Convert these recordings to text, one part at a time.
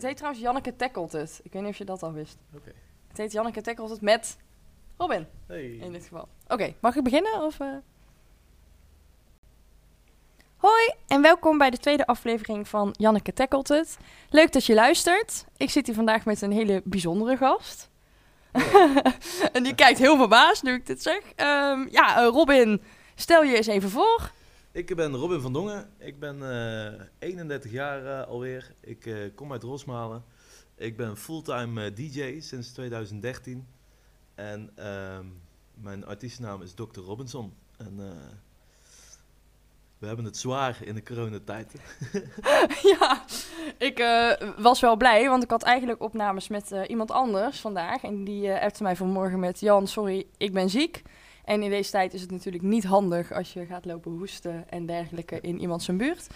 het heet trouwens Janneke Tackelt het. Ik weet niet of je dat al wist. Oké. Het heet Janneke Tackelt het met Robin, Hey. in dit geval. Oké, mag ik beginnen? Of, eh? Hoi en welkom bij de tweede aflevering van Janneke Tackelt het. Leuk dat je luistert. Ik zit hier vandaag met een hele bijzondere gast. en die kijkt heel verbaasd nu ik dit zeg. Ehm, ja, eh, Robin, stel je eens even voor. Ik ben Robin van Dongen. Ik ben eh, 31 jaar eh, alweer. Ik eh, kom uit Rosmalen. Ik ben fulltime DJ sinds 2013. En ehm, mijn artiestennaam is Dr. Robinson. En we hebben het zwaar in de coronatijd. ja, ik was wel blij, want ik had eigenlijk opnames met iemand anders vandaag. En die appte mij vanmorgen met... Jan, sorry, ik ben ziek. En in deze tijd is het natuurlijk niet handig als je gaat lopen hoesten en dergelijke in iemand zijn buurt.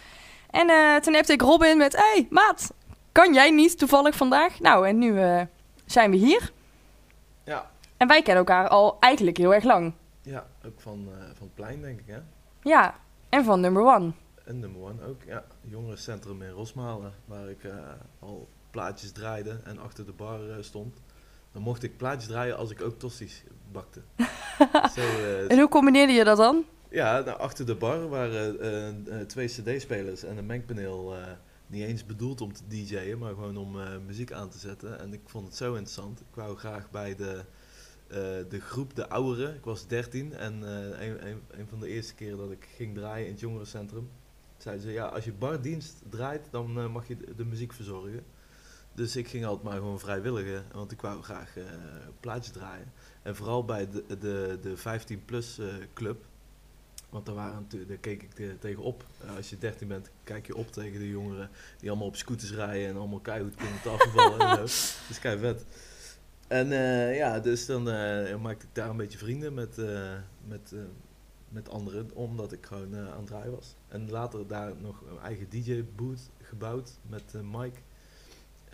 En eh, toen appte ik Robin met... hey, maat, kan jij niet toevallig vandaag? Nou, en nu eh, zijn we hier. Ja. En wij kennen elkaar al eigenlijk heel erg lang. Ja, ook van, eh, van het plein denk ik hè. Ja, en van number one. En nummer one ook, ja. Jongerencentrum in Rosmalen, waar ik al plaatjes draaide en achter de bar stond. Dan mocht ik plaatjes draaien als ik ook tosti's bakte. Zo, eh, En hoe combineerde je dat dan? ja, nou, achter de bar waren eh, eh, twee cd-spelers en een mengpaneel. niet eens bedoeld om te DJ'en, maar gewoon om muziek aan te zetten. En ik vond het zo interessant. Ik wou graag bij de, de groep De Ouderen. Ik was 13 en een, een, een van de eerste keren dat ik ging draaien in het jongerencentrum, zeiden ze: Ja, als je bardienst draait, dan mag je de, de muziek verzorgen. Dus ik ging altijd maar gewoon vrijwilligen, want ik wou graag plaatjes draaien. En vooral bij de, de, de 15-plus eh, club. Want daar, waren, daar keek ik te- tegenop. Eh, als je 13 bent, kijk je op tegen de jongeren die allemaal op scooters rijden en allemaal keihard kunnen tafelballen en zo. Dat is kei vet. En ja, dus dan maakte ik daar een beetje vrienden met, met, met anderen, omdat ik gewoon aan het draaien was. En later daar nog een eigen DJ-boot gebouwd met Mike.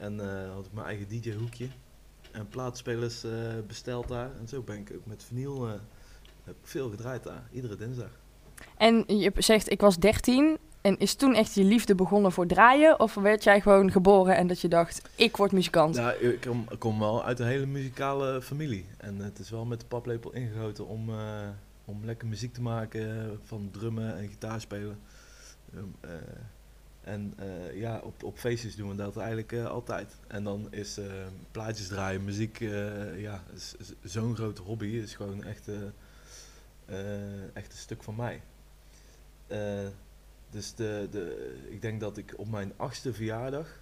En eh, had ik mijn eigen DJ-hoekje. En plaatspelers eh, besteld daar. En zo ben ik ook met vinyl eh, heb ik veel gedraaid daar, iedere dinsdag. En je zegt, ik was 13. En is toen echt je liefde begonnen voor draaien? Of werd jij gewoon geboren en dat je dacht, ik word muzikant? Ja, ik kom, ik kom wel uit een hele muzikale familie. En het is wel met de paplepel ingegoten om, om lekker muziek te maken van drummen en gitaarspelen. Ehm, eh, en eh, ja, op, op feestjes doen we dat eigenlijk eh, altijd. En dan is eh, plaatjes draaien, muziek, ja, zo'n grote hobby. is gewoon echt, echt een stuk van mij. Dus de, de, ik denk dat ik op mijn achtste verjaardag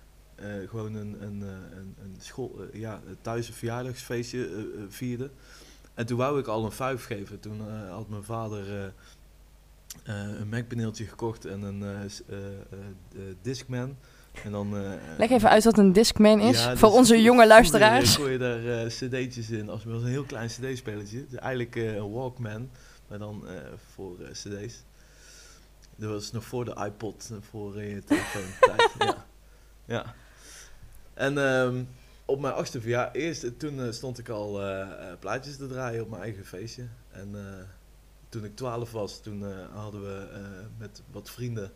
gewoon een, een, een, een school, ja, thuis een verjaardagsfeestje vierde. En toen wou ik al een vijf geven. Toen had mijn vader een Mac-paneeltje gekocht en een eh, eh, eh, Discman. En dan, eh, Leg even uit wat een Discman is, ja, voor dus onze jonge luisteraars. gooi je daar eh, cd'tjes in, als was een heel klein cd-spelertje. Dus eigenlijk eh, een Walkman, maar dan eh, voor eh, cd's. Dat was nog voor de iPod, eh, voor eh, je telefoon tijd. Ja. ja. En ehm, op mijn achtste verjaardag, eerst, eh, toen eh, stond ik al eh, eh, plaatjes te draaien op mijn eigen feestje. En eh, toen ik 12 was, toen eh, hadden we eh, met wat vrienden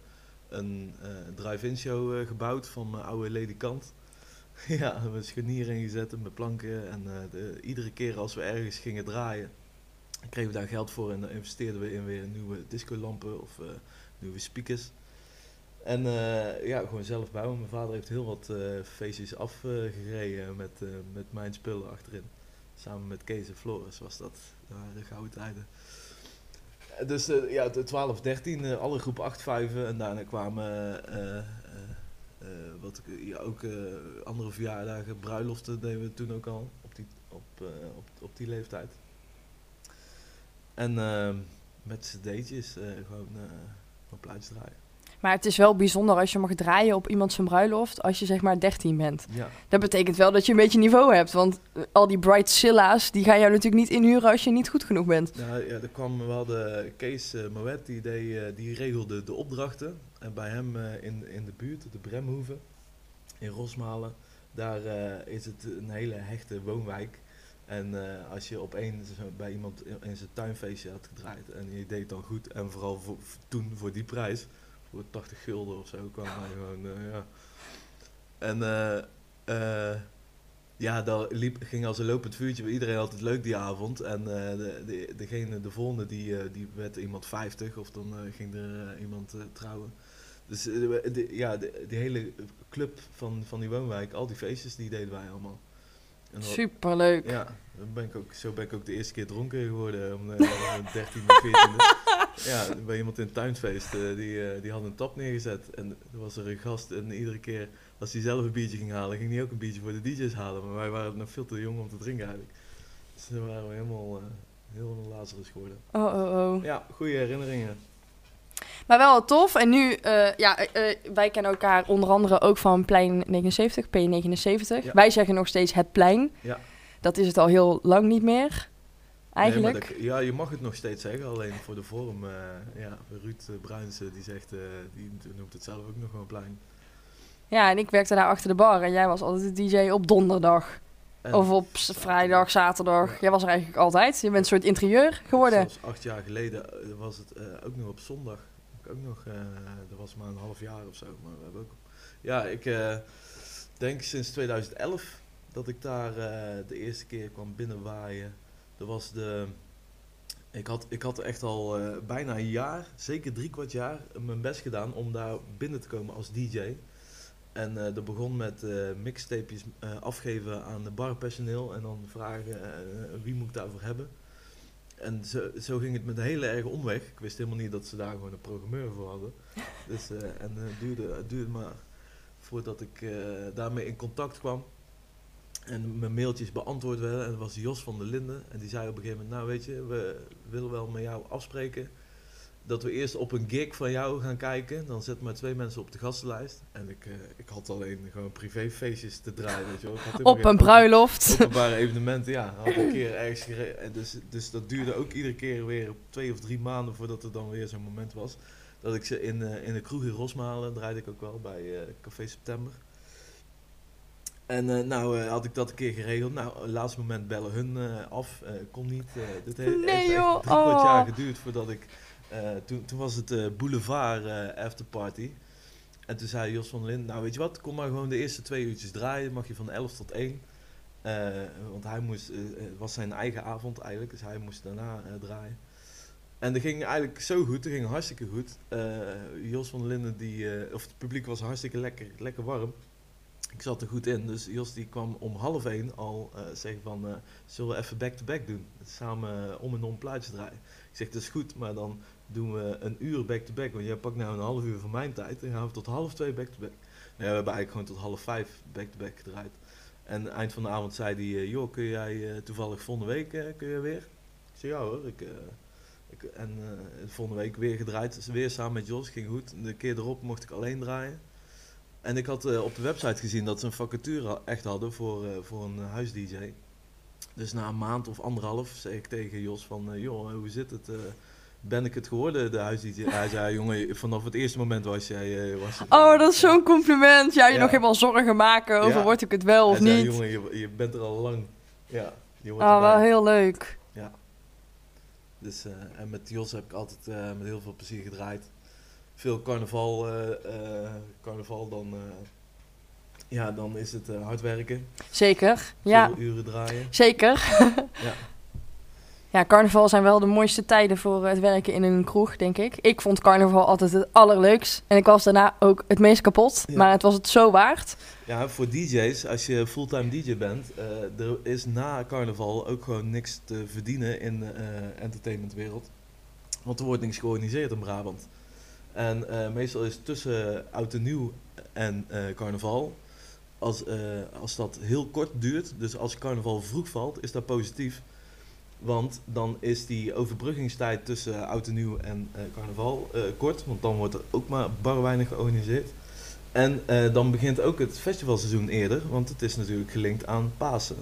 een eh, drive-in show gebouwd van mijn oude ledikant. ja, we een scharnier ingezet met planken. En de, iedere keer als we ergens gingen draaien, kregen we daar geld voor. En dan investeerden we in weer nieuwe discolampen of nieuwe speakers. En ja, gewoon zelf bouwen. Mijn vader heeft heel wat feestjes afgereden met, met mijn spullen achterin. Samen met Kees en was dat. Waren gouden tijden. Eh, Dus eh, ja, de 12, 13, eh, alle groep 8, 5 en daarna kwamen eh, eh, eh, eh, wat ja, ook eh, andere verjaardagen, bruiloften deden we toen ook al op die, op, eh, op, op die leeftijd. En ehm, met cd'tjes eh, gewoon, eh gewoon plaatjes draaien. Maar het is wel bijzonder als je mag draaien op iemand zijn bruiloft als je zeg maar 13 bent. Ja, Dat betekent wel dat je een beetje niveau hebt. Want eh, al die Bright Silla's, die gaan jou natuurlijk niet inhuren als je niet goed genoeg bent. Nou, ja, er kwam wel de Kees uh, Moet, die, deed, uh, die regelde de opdrachten. En bij hem uh, in, in de buurt, de Bremhoeve, in Rosmalen, daar is het een hele hechte woonwijk. En uh, als je opeens bij iemand in zijn tuinfeestje had gedraaid en je deed het dan goed, en vooral voor, toen voor die prijs, voor 80 gulden of zo, kwam hij gewoon, uh, ja. En uh, eh, ja, daar liep, ging als een lopend vuurtje bij iedereen altijd leuk die avond. En eh, de, de, degene, de volgende, die, eh, die werd iemand 50 of dan eh, ging er eh, iemand eh, trouwen. Dus eh, de, ja, de, die hele club van, van die woonwijk, al die feestjes, die deden wij allemaal. En dat- Superleuk. ja, dan ben ik ook, zo ben ik ook de eerste keer dronken geworden om de 13 of 14. Ja, bij iemand in het tuinfeest, eh, die, eh, die had een tap neergezet. En er was er een gast en iedere keer als hij zelf een biertje ging halen, ging hij ook een biertje voor de DJ's halen. Maar wij waren nog veel te jong om te drinken eigenlijk. Dus dan waren we helemaal, eh helemaal Lazarus geworden. Oh, oh, oh. Ja, goede herinneringen. Maar wel tof. En nu, ja, wij kennen elkaar onder andere ook van plein 79, P79. Ja. Wij zeggen nog steeds het plein. Ja. Dat is het al heel lang niet meer, eigenlijk. Nee, maar dat- ja, je mag het nog steeds zeggen, alleen voor de vorm. eh, ja, Ruud uh, Bruinsen, die zegt, eh, die noemt het zelf ook nog gewoon plein. Ja, en ik werkte daar achter de bar en jij was altijd de DJ op donderdag. En of op vrijdag, zaterdag. Jij was er eigenlijk altijd. Je bent een soort interieur geworden. Zelfs acht jaar geleden eh, was het eh, ook nog op zondag. Ik ook nog, eh, dat was maar een half jaar of zo. Maar we hebben ook. Ja, ik eh, denk sinds 2011 dat ik daar eh, de eerste keer kwam binnenwaaien. Dat was de. Ik had, ik had echt al eh, bijna een jaar, zeker drie kwart jaar, mijn best gedaan om daar binnen te komen als DJ. En eh, dat begon met eh mixtapejes afgeven aan de barpersoneel en dan vragen wie moet ik daarvoor hebben. En zo, zo ging het met een hele erge omweg. Ik wist helemaal niet dat ze daar gewoon een programmeur voor hadden. Dus, en het duurde, het duurde maar voordat ik daarmee in contact kwam. En mijn mailtjes beantwoord werden. En dat was Jos van der Linden. En die zei op een gegeven moment, nou weet je, we willen wel met jou afspreken. Dat we eerst op een gig van jou gaan kijken. Dan zetten maar twee mensen op de gastenlijst. En ik, eh, ik had alleen gewoon privéfeestjes te draaien. Weet je wel. Ik had helemaal Op een bruiloft. openbare evenementen, ja. Had een keer ergens en dus, dus dat duurde ook iedere keer weer twee of drie maanden voordat er dan weer zo'n moment was. Dat ik ze in, eh, in de kroeg in Rosmalen draaide ik ook wel bij eh, Café September. En eh, nou eh, had ik dat een keer geregeld. Nou, laatste moment bellen hun eh, af. kon niet. dit Nee, heeft echt joh. drie kwart Oh. jaar geduurd voordat ik... toen, toen was het Boulevard afterparty. En toen zei Jos van der Linden, nou weet je wat, kom maar gewoon de eerste twee uurtjes draaien. Mag je van 11 tot 1. Eh, want hij moest, het was zijn eigen avond eigenlijk, dus hij moest daarna draaien. En dat ging eigenlijk zo goed, dat ging hartstikke goed. Jos van der Linden, die, of het publiek was hartstikke lekker, lekker warm. Ik zat er goed in, dus Jos die kwam om half één al eh, zeggen van, eh, zullen we even back-to-back doen? Samen eh, om en om plaatjes draaien. Ik zeg, dat is goed, maar dan doen we een uur back-to-back, want jij pakt nou een half uur van mijn tijd. En gaan we tot half twee back-to-back. Ja, we hebben eigenlijk gewoon tot half vijf back-to-back gedraaid. En eind van de avond zei hij, joh, kun jij toevallig volgende week kun je weer? Ik zei, ja hoor. Ik, ik, en volgende week weer gedraaid, dus weer samen met Jos, ging goed. De keer erop mocht ik alleen draaien. En ik had eh, op de website gezien dat ze een vacature echt hadden voor, eh, voor een huis-dj. Dus na een maand of anderhalf zei ik tegen Jos van, eh, joh, hoe zit het? eh, ben ik het geworden, de huis-dj? Hij zei, jongen, vanaf het eerste moment was jij... eh, was Oh, dat is zo'n compliment. Ja, je Ja. nog helemaal zorgen maken over Ja. word ik het wel of Hij zei, niet. jongen, je, je bent er al lang. Ja, je hoort Oh, wel heel leuk. Dus, eh, en met Jos heb ik altijd eh, met heel veel plezier gedraaid. Veel carnaval, eh, eh, carnaval dan, eh, ja, dan is het hard werken. Zeker. Ja, Veel uren draaien. zeker. Ja. Ja, carnaval zijn wel de mooiste tijden voor het werken in een kroeg, denk ik. Ik vond carnaval altijd het allerleukst. En ik was daarna ook het meest kapot. Ja. Maar het was het zo waard. Ja, voor DJ's, als je fulltime DJ bent, eh, er is na carnaval ook gewoon niks te verdienen in de entertainmentwereld. Want er wordt niks georganiseerd in Brabant. En eh, meestal is tussen oud en nieuw en eh, carnaval, als, eh, als dat heel kort duurt, dus als carnaval vroeg valt, is dat positief. Want dan is die overbruggingstijd tussen oud en nieuw en carnaval kort, want dan wordt er ook maar bar weinig georganiseerd. En dan begint ook het festivalseizoen eerder, want het is natuurlijk gelinkt aan Pasen,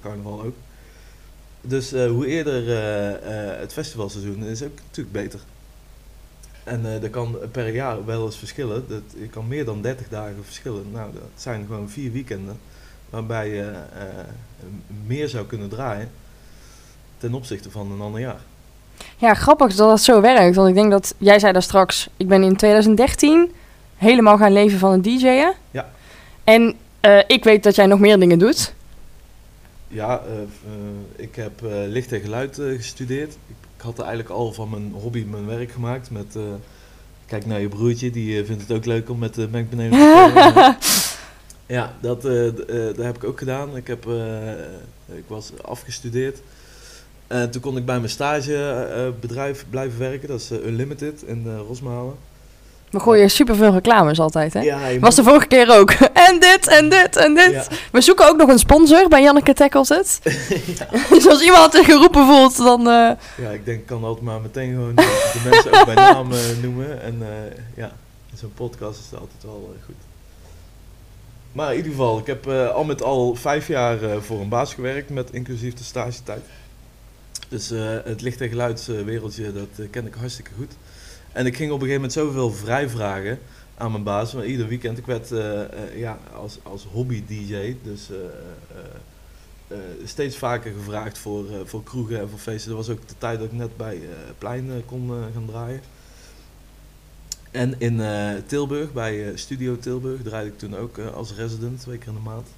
carnaval ook. Dus hoe eerder het festivalseizoen is ook natuurlijk beter. En eh, dat kan per jaar wel eens verschillen. Dat, je kan meer dan 30 dagen verschillen. Nou, dat zijn gewoon vier weekenden waarbij je eh, meer zou kunnen draaien ten opzichte van een ander jaar. Ja, grappig dat dat zo werkt. Want ik denk dat, jij zei daar straks, ik ben in 2013 helemaal gaan leven van het DJ'en. Ja. En Eh, ik weet dat jij nog meer dingen doet. Ja, ik heb licht en geluid gestudeerd. Ik, ik had eigenlijk al van mijn hobby mijn werk gemaakt. Met, eh, kijk naar je broertje, die eh, vindt het ook leuk om met de mengpanelen te spelen. ja, dat, eh, eh, dat heb ik ook gedaan. Ik, heb, eh, ik was afgestudeerd. En toen kon ik bij mijn stagebedrijf blijven werken. Dat is eh, Unlimited in Rosmalen. We gooien superveel reclames altijd, hè? Ja, Was de vorige keer ook. En dit, en dit, en dit. Ja. We zoeken ook nog een sponsor bij Janneke Tackles het. dus als iemand zich geroepen voelt, dan... eh, Ja, ik denk ik kan altijd maar meteen gewoon de, mensen ook bij naam eh, noemen. En eh, ja, zo'n podcast is altijd wel goed. Maar in ieder geval, ik heb al met al vijf jaar voor een baas gewerkt, met inclusief de stagetijd. Dus het licht- en geluidswereldje, dat ken ik hartstikke goed. En ik ging op een gegeven moment zoveel vrijvragen aan mijn baas. Maar ieder weekend, ik werd eh, eh, ja, als, als hobby-dj, dus eh, steeds vaker gevraagd voor, voor kroegen en voor feesten. Dat was ook de tijd dat ik net bij Plein kon gaan draaien. En in Tilburg, bij Studio Tilburg, draaide ik toen ook als resident, twee keer in de maand.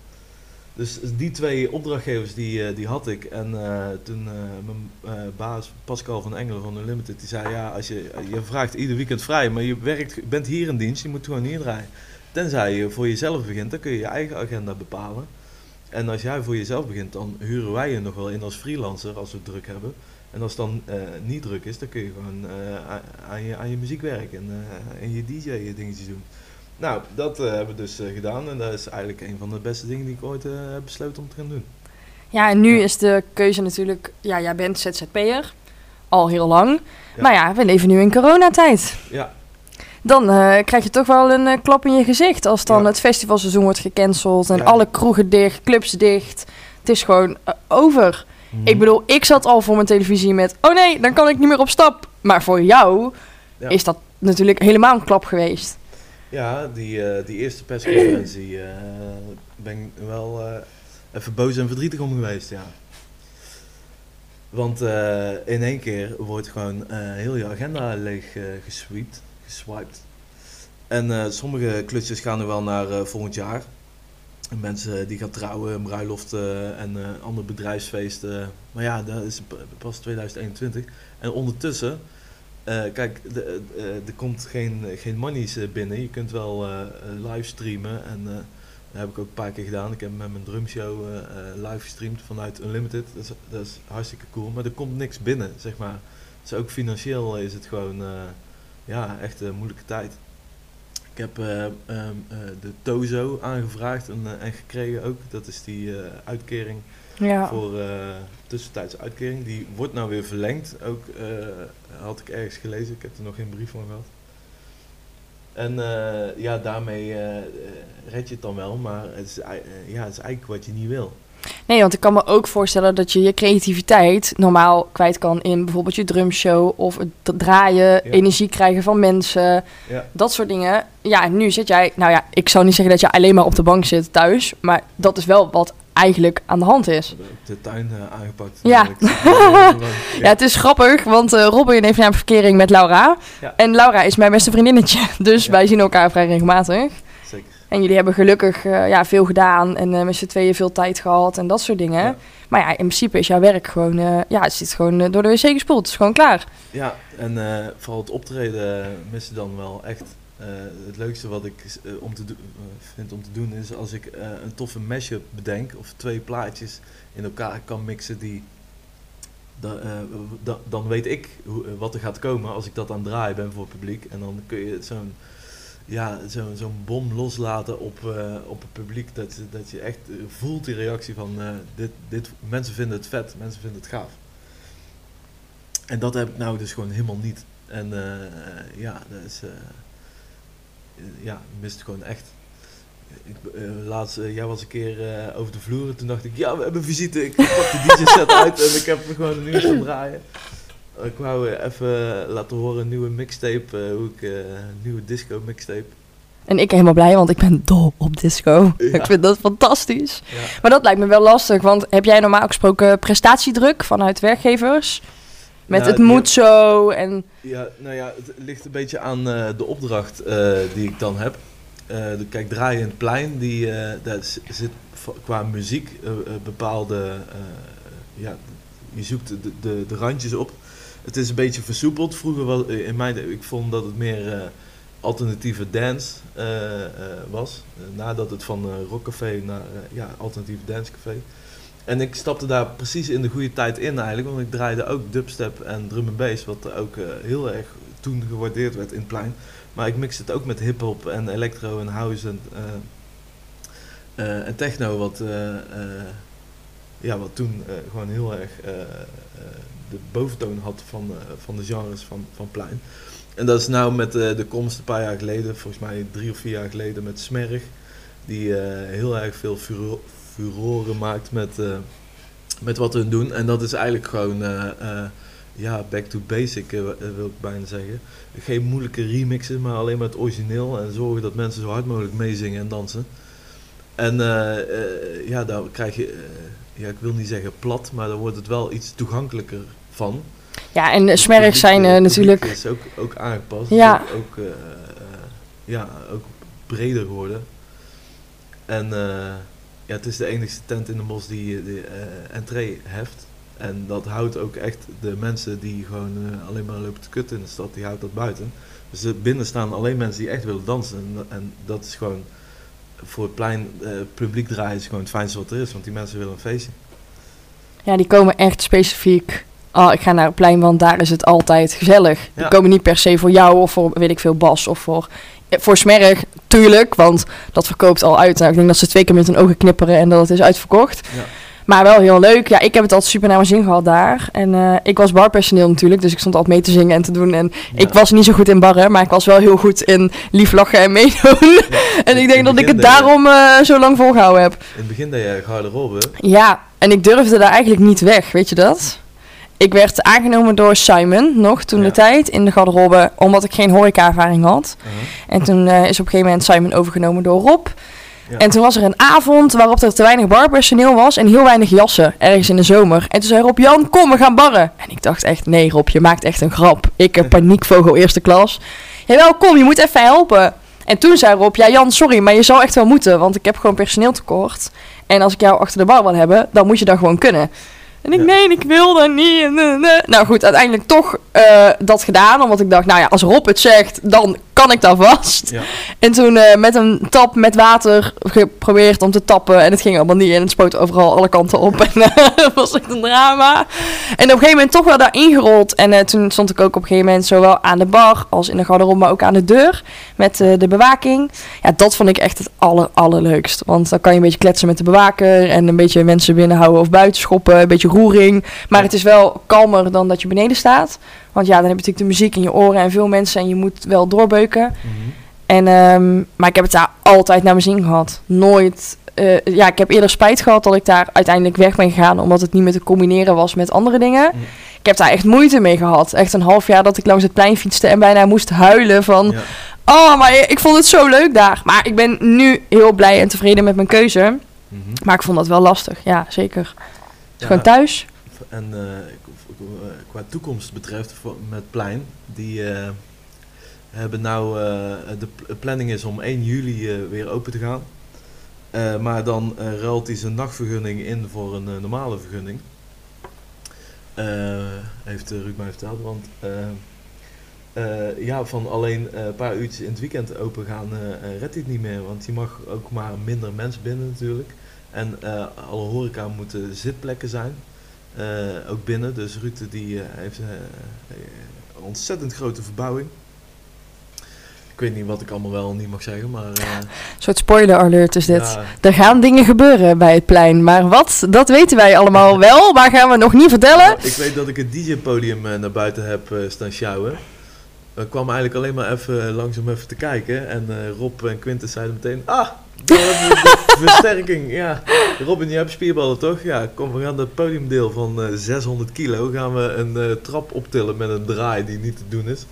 Dus die twee opdrachtgevers die, eh, die had ik. En eh, toen eh, mijn baas Pascal van Engelen van Unlimited, die zei ja, als je, je vraagt ieder weekend vrij, maar je werkt, je bent hier in dienst, je moet gewoon hier draaien. Tenzij je voor jezelf begint, dan kun je je eigen agenda bepalen. En als jij voor jezelf begint, dan huren wij je nog wel in als freelancer als we het druk hebben. En als het dan niet druk is, dan kun je gewoon aan, je, aan je muziek werken en, en je DJ-dingetjes doen. Nou, dat eh, hebben we dus eh, gedaan en dat is eigenlijk een van de beste dingen die ik ooit eh, heb besloten om te gaan doen. Ja, en nu Ja. is de keuze natuurlijk... Ja, jij bent ZZP'er. Al heel lang. Ja. Maar ja, we leven nu in coronatijd. Ja, Dan krijg je toch wel een klap in je gezicht als dan Ja. het festivalseizoen wordt gecanceld en alle kroegen dicht, clubs dicht. Het is gewoon over. Mhm. Ik bedoel, ik zat al voor mijn televisie met, oh nee, dan kan ik niet meer op stap. Maar voor jou Ja. is dat natuurlijk helemaal een klap geweest. Ja, die, eh, die eerste persconferentie eh, ben ik wel eh, even boos en verdrietig om geweest, ja. Want in één keer wordt gewoon heel je agenda leeg gesweept, geswiped. En sommige klusjes gaan er wel naar volgend jaar. En Mensen die gaan trouwen, bruiloften en andere bedrijfsfeesten. Maar ja, dat is pas 2021. En ondertussen eh, kijk, eh, er komt geen, geen monies eh, binnen. Je kunt wel eh, livestreamen. En dat heb ik ook een paar keer gedaan. Ik heb met mijn drumshow live gestreamd vanuit Unlimited. Dat is, hartstikke cool. Maar er komt niks binnen, zeg maar. Dus ook financieel is het gewoon ja, echt een moeilijke tijd. Ik heb eh, ehm, eh, de Tozo aangevraagd en, eh, en gekregen ook. Dat is die uitkering Ja. voor tussentijdse uitkering. Die wordt nou weer verlengd. Ook had ik ergens gelezen. Ik heb er nog geen brief van gehad. En ja, daarmee red je het dan wel. Maar het is, ja, het is eigenlijk wat je niet wil. Nee, want ik kan me ook voorstellen dat je je creativiteit normaal kwijt kan in bijvoorbeeld je drumshow of het draaien, energie krijgen van mensen, Ja, dat soort dingen. Ja, nu zit jij, nou ja, ik zou niet zeggen dat je alleen maar op de bank zit thuis, maar dat is wel wat eigenlijk aan de hand is. de tuin eh, aangepakt. Ja. Ja, het is grappig, want eh, Robin heeft een verkering met Laura. Ja. En Laura is mijn beste vriendinnetje, dus Ja. wij zien elkaar vrij regelmatig. En jullie hebben gelukkig eh, ja, veel gedaan en eh, met z'n tweeën veel tijd gehad en dat soort dingen. Ja. Maar ja, in principe is jouw werk gewoon, eh, ja, het zit gewoon door de wc gespoeld. Het is gewoon klaar. Ja, en vooral het optreden miste dan wel echt. Het leukste wat ik om te vind om te doen is als ik een toffe mashup bedenk of twee plaatjes in elkaar kan mixen die. da- da- dan weet ik hoe, wat er gaat komen als ik dat aan het draaien ben voor het publiek. En dan kun je zo'n ja, zo'n bom loslaten op, eh, op het publiek. Dat, dat je echt eh, voelt die reactie van eh, dit, dit, mensen vinden het vet, mensen vinden het gaaf. En dat heb ik nou dus gewoon helemaal niet. En ja, dat is, ja, ik mis het gewoon echt. Ik, laatst, jij was een keer over de vloer en toen dacht ik, ja, we hebben visite. Ik pak de DJ-set uit en ik heb gewoon een nieuwe gaan draaien. Ik wou eh, even laten horen een nieuwe mixtape, eh, hoe ik, eh, een nieuwe disco mixtape. En ik helemaal blij, want ik ben dol op disco. Ja. Ik vind dat fantastisch. Ja. Maar dat lijkt me wel lastig, want heb jij normaal gesproken prestatiedruk vanuit werkgevers? Met het moet zo en... Ja, nou ja, het ligt een beetje aan eh, de opdracht eh, die ik dan heb. eh, de, kijk, draaien in het plein, die, eh, daar zit qua muziek eh, eh, bepaalde, eh, ja, je zoekt de, de, de randjes op. Het is een beetje versoepeld. Vroeger was, eh, in mijn, ik vond dat het meer eh, alternatieve dance eh, was. Nadat het van rockcafé naar ja, alternatieve dancecafé. En ik stapte daar precies in de goede tijd in eigenlijk, want ik draaide ook dubstep en drum and bass, wat ook heel erg toen gewaardeerd werd in plein. Maar ik mix het ook met hip-hop en electro en house en, en techno, wat, ja, wat toen gewoon heel erg de boventoon had van, eh, van de genres van, van plein. En dat is nou met eh, de komst een paar jaar geleden, volgens mij drie of vier jaar geleden, met Smerg, die eh, heel erg veel furo furoren maakt met, met wat we doen. En dat is eigenlijk gewoon. ja, back to basic wil ik bijna zeggen. Geen moeilijke remixen, maar alleen maar het origineel. En zorgen dat mensen zo hard mogelijk meezingen en dansen. En ja, daar krijg je, ja, ik wil niet zeggen plat, maar dan wordt het wel iets toegankelijker van. Ja, en Smerg publiek, zijn het natuurlijk... is ook, ook aangepast. Ja. Is Ook, ook, eh, ja, ook breder geworden. En ja, het is de enige tent in de bos die de entree heft. En dat houdt ook echt de mensen die gewoon alleen maar lopen te kutten in de stad, die houdt dat buiten. Dus binnen staan alleen mensen die echt willen dansen. En, en dat is gewoon voor het plein eh, publiek draaien is gewoon het fijnste wat er is, want die mensen willen een feestje. Ja, die komen echt specifiek. Oh, ik ga naar het plein, want daar is het altijd gezellig. Die Ja. komen niet per se voor jou of voor, weet ik veel, Bas of voor... eh, Voor Smerg, tuurlijk, want dat verkoopt al uit. Nou, ik denk dat ze twee keer met hun ogen knipperen en dat het is uitverkocht. Ja. Maar wel heel leuk. Ja, ik heb het altijd super naar mijn zin gehad daar. En eh, ik was barpersoneel natuurlijk, dus ik stond altijd mee te zingen en te doen. En ik was niet zo goed in barren, maar ik was wel heel goed in lief lachen en meedoen. en ik denk dat ik het daarom eh, zo lang volgehouden heb. In het begin deed je garderobe. Ja, en ik durfde daar eigenlijk niet weg, weet je dat? Ik werd aangenomen door Simon, nog toen Ja. de tijd, in de garderobe, omdat ik geen horeca-ervaring had. Uh-huh. En toen eh, is op een gegeven moment Simon overgenomen door Rob. Ja. En toen was er een avond waarop er te weinig barpersoneel was en heel weinig jassen, ergens in de zomer. En toen zei Rob, Jan, kom, we gaan barren. En ik dacht echt, nee Rob, je maakt echt een grap. Ik heb paniekvogel eerste klas. Jawel, kom, je moet even helpen. En toen zei Rob, ja Jan, sorry, maar je zou echt wel moeten, want ik heb gewoon personeeltekort. En als ik jou achter de bar wil hebben, dan moet je dat gewoon kunnen. En ik, Ja. nee, ik wil dat niet. Nou goed, uiteindelijk toch eh, dat gedaan. Omdat ik dacht, nou ja, als Rob het zegt, dan kan ik daar vast. Ja. En toen eh, met een tap met water geprobeerd om te tappen. En het ging allemaal niet. En het spoot overal alle kanten op. En eh, was echt een drama. En op een gegeven moment toch wel daar ingerold. En eh, toen stond ik ook op een gegeven moment zowel aan de bar als in de garderobe, maar ook aan de deur. Met de bewaking. Ja, dat vond ik echt het aller, allerleukst. Want dan kan je een beetje kletsen met de bewaker. En een beetje mensen binnenhouden of buiten schoppen. Een beetje roering. Maar Ja. het is wel kalmer dan dat je beneden staat. Want ja, dan heb je natuurlijk de muziek in je oren en veel mensen. En je moet wel doorbeuken. Mhm. En, ehm, maar ik heb het daar altijd naar mijn zin gehad. Nooit. eh, ja, ik heb eerder spijt gehad dat ik daar uiteindelijk weg ben gegaan. Omdat het niet meer te combineren was met andere dingen. Mm. Ik heb daar echt moeite mee gehad. Echt een half jaar dat ik langs het plein fietste en bijna moest huilen van... Ja. Oh, maar ik vond het zo leuk daar. Maar ik ben nu heel blij en tevreden met mijn keuze. Mhm. Maar ik vond dat wel lastig. Ja, zeker. Ja. Gewoon thuis. En eh, eh, qua toekomst betreft met Plein, die eh, hebben nou, de pl- planning is om 1 juli weer open te gaan. Maar dan ruilt hij zijn nachtvergunning in voor een normale vergunning. Heeft Ruud mij verteld, want ja, van alleen een paar uurtjes in het weekend open gaan eh, redt het niet meer. Want je mag ook maar minder mensen binnen natuurlijk. En alle horeca moeten zitplekken zijn. Eh, ook binnen. Dus Ruud die, eh, heeft eh, een ontzettend grote verbouwing. Ik weet niet wat ik allemaal wel niet mag zeggen, maar... Een soort spoiler alert is dit. ja, Er gaan dingen gebeuren bij het plein. Maar wat, dat weten wij allemaal wel. Maar gaan we nog niet vertellen. Nou, ik weet dat ik het DJ-podium naar buiten heb staan sjouwen. Ik kwam eigenlijk alleen maar even eh, langs om even te kijken. En eh, Rob en Quintus zeiden meteen... Ah, we versterking. Ja, Robin, je hebt spierballen toch? Ja, kom, we gaan dat podiumdeel van eh, 600 kilo... gaan we een eh, trap optillen met een draai die niet te doen is.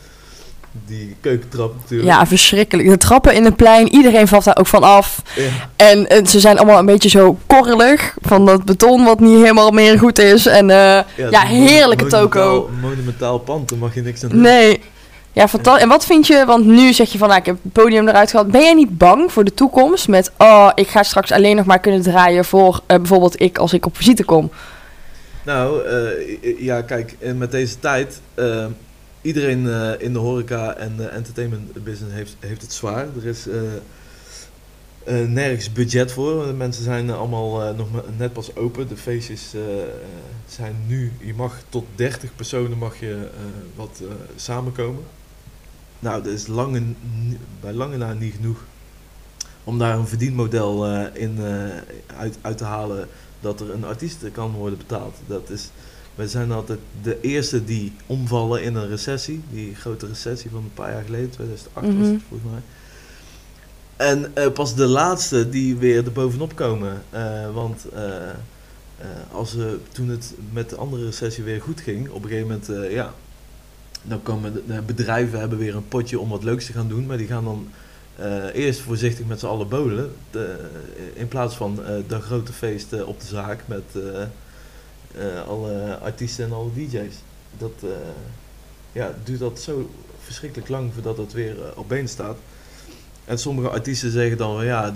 Die keukentrap natuurlijk. Ja, verschrikkelijk. De trappen in het plein, iedereen valt daar ook van af. Ja. En eh, ze zijn allemaal een beetje zo korrelig van dat beton wat niet helemaal meer goed is. En eh, Ja, ja, heerlijke monumentaal- toko. monumentaal pand, daar mag je niks aan doen. nee. Ja, fantastisch. En wat vind je, want nu zeg je van, nou, ik heb het podium eruit gehad. Ben jij niet bang voor de toekomst met, oh, ik ga straks alleen nog maar kunnen draaien voor eh, bijvoorbeeld ik als ik op visite kom? Nou, eh, ja, kijk, en met deze tijd, eh, iedereen eh, in de horeca en de entertainment business heeft, heeft het zwaar. Er is eh, eh, nergens budget voor. De mensen zijn eh, allemaal eh, nog net pas open. De feestjes eh, eh, zijn nu, je mag tot 30 personen mag je eh, wat eh, samenkomen. Nou, dat is lange, bij lange na niet genoeg om daar een verdienmodel eh, in eh, uit, uit te halen dat er een artiest kan worden betaald. Dat is, wij zijn altijd de eerste die omvallen in een recessie. Die grote recessie van een paar jaar geleden, 2008 was Mhm. het volgens mij. En eh, pas de laatste die weer er bovenop komen. Want als toen het met de andere recessie weer goed ging, op een gegeven moment, ja, dan komen de, bedrijven hebben weer een potje om wat leuks te gaan doen, maar die gaan dan eh, eerst voorzichtig met z'n allen bolen. De, in plaats van eh de grote feest eh, op de zaak met eh, eh, alle artiesten en alle DJ's. Dat eh, ja, duurt dat zo verschrikkelijk lang voordat het weer eh, op been staat. En sommige artiesten zeggen dan van ja,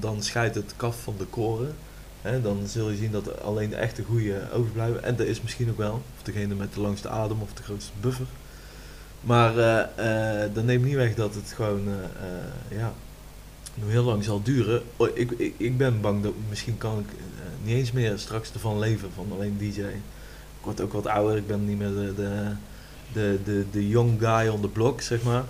dan scheidt het kaf van de koren. Hè, dan zul je zien dat alleen de echte goede overblijven. En dat is misschien ook wel. Of degene met de langste adem of de grootste buffer. Maar eh, eh, dat neemt niet weg dat het gewoon eh, ja, nog heel lang zal duren. Ik, ik, ik ben bang dat misschien kan ik niet eens meer straks ervan leven, van alleen DJ. Ik word ook wat ouder, ik ben niet meer de, de, de, de, de young guy on the block, zeg maar.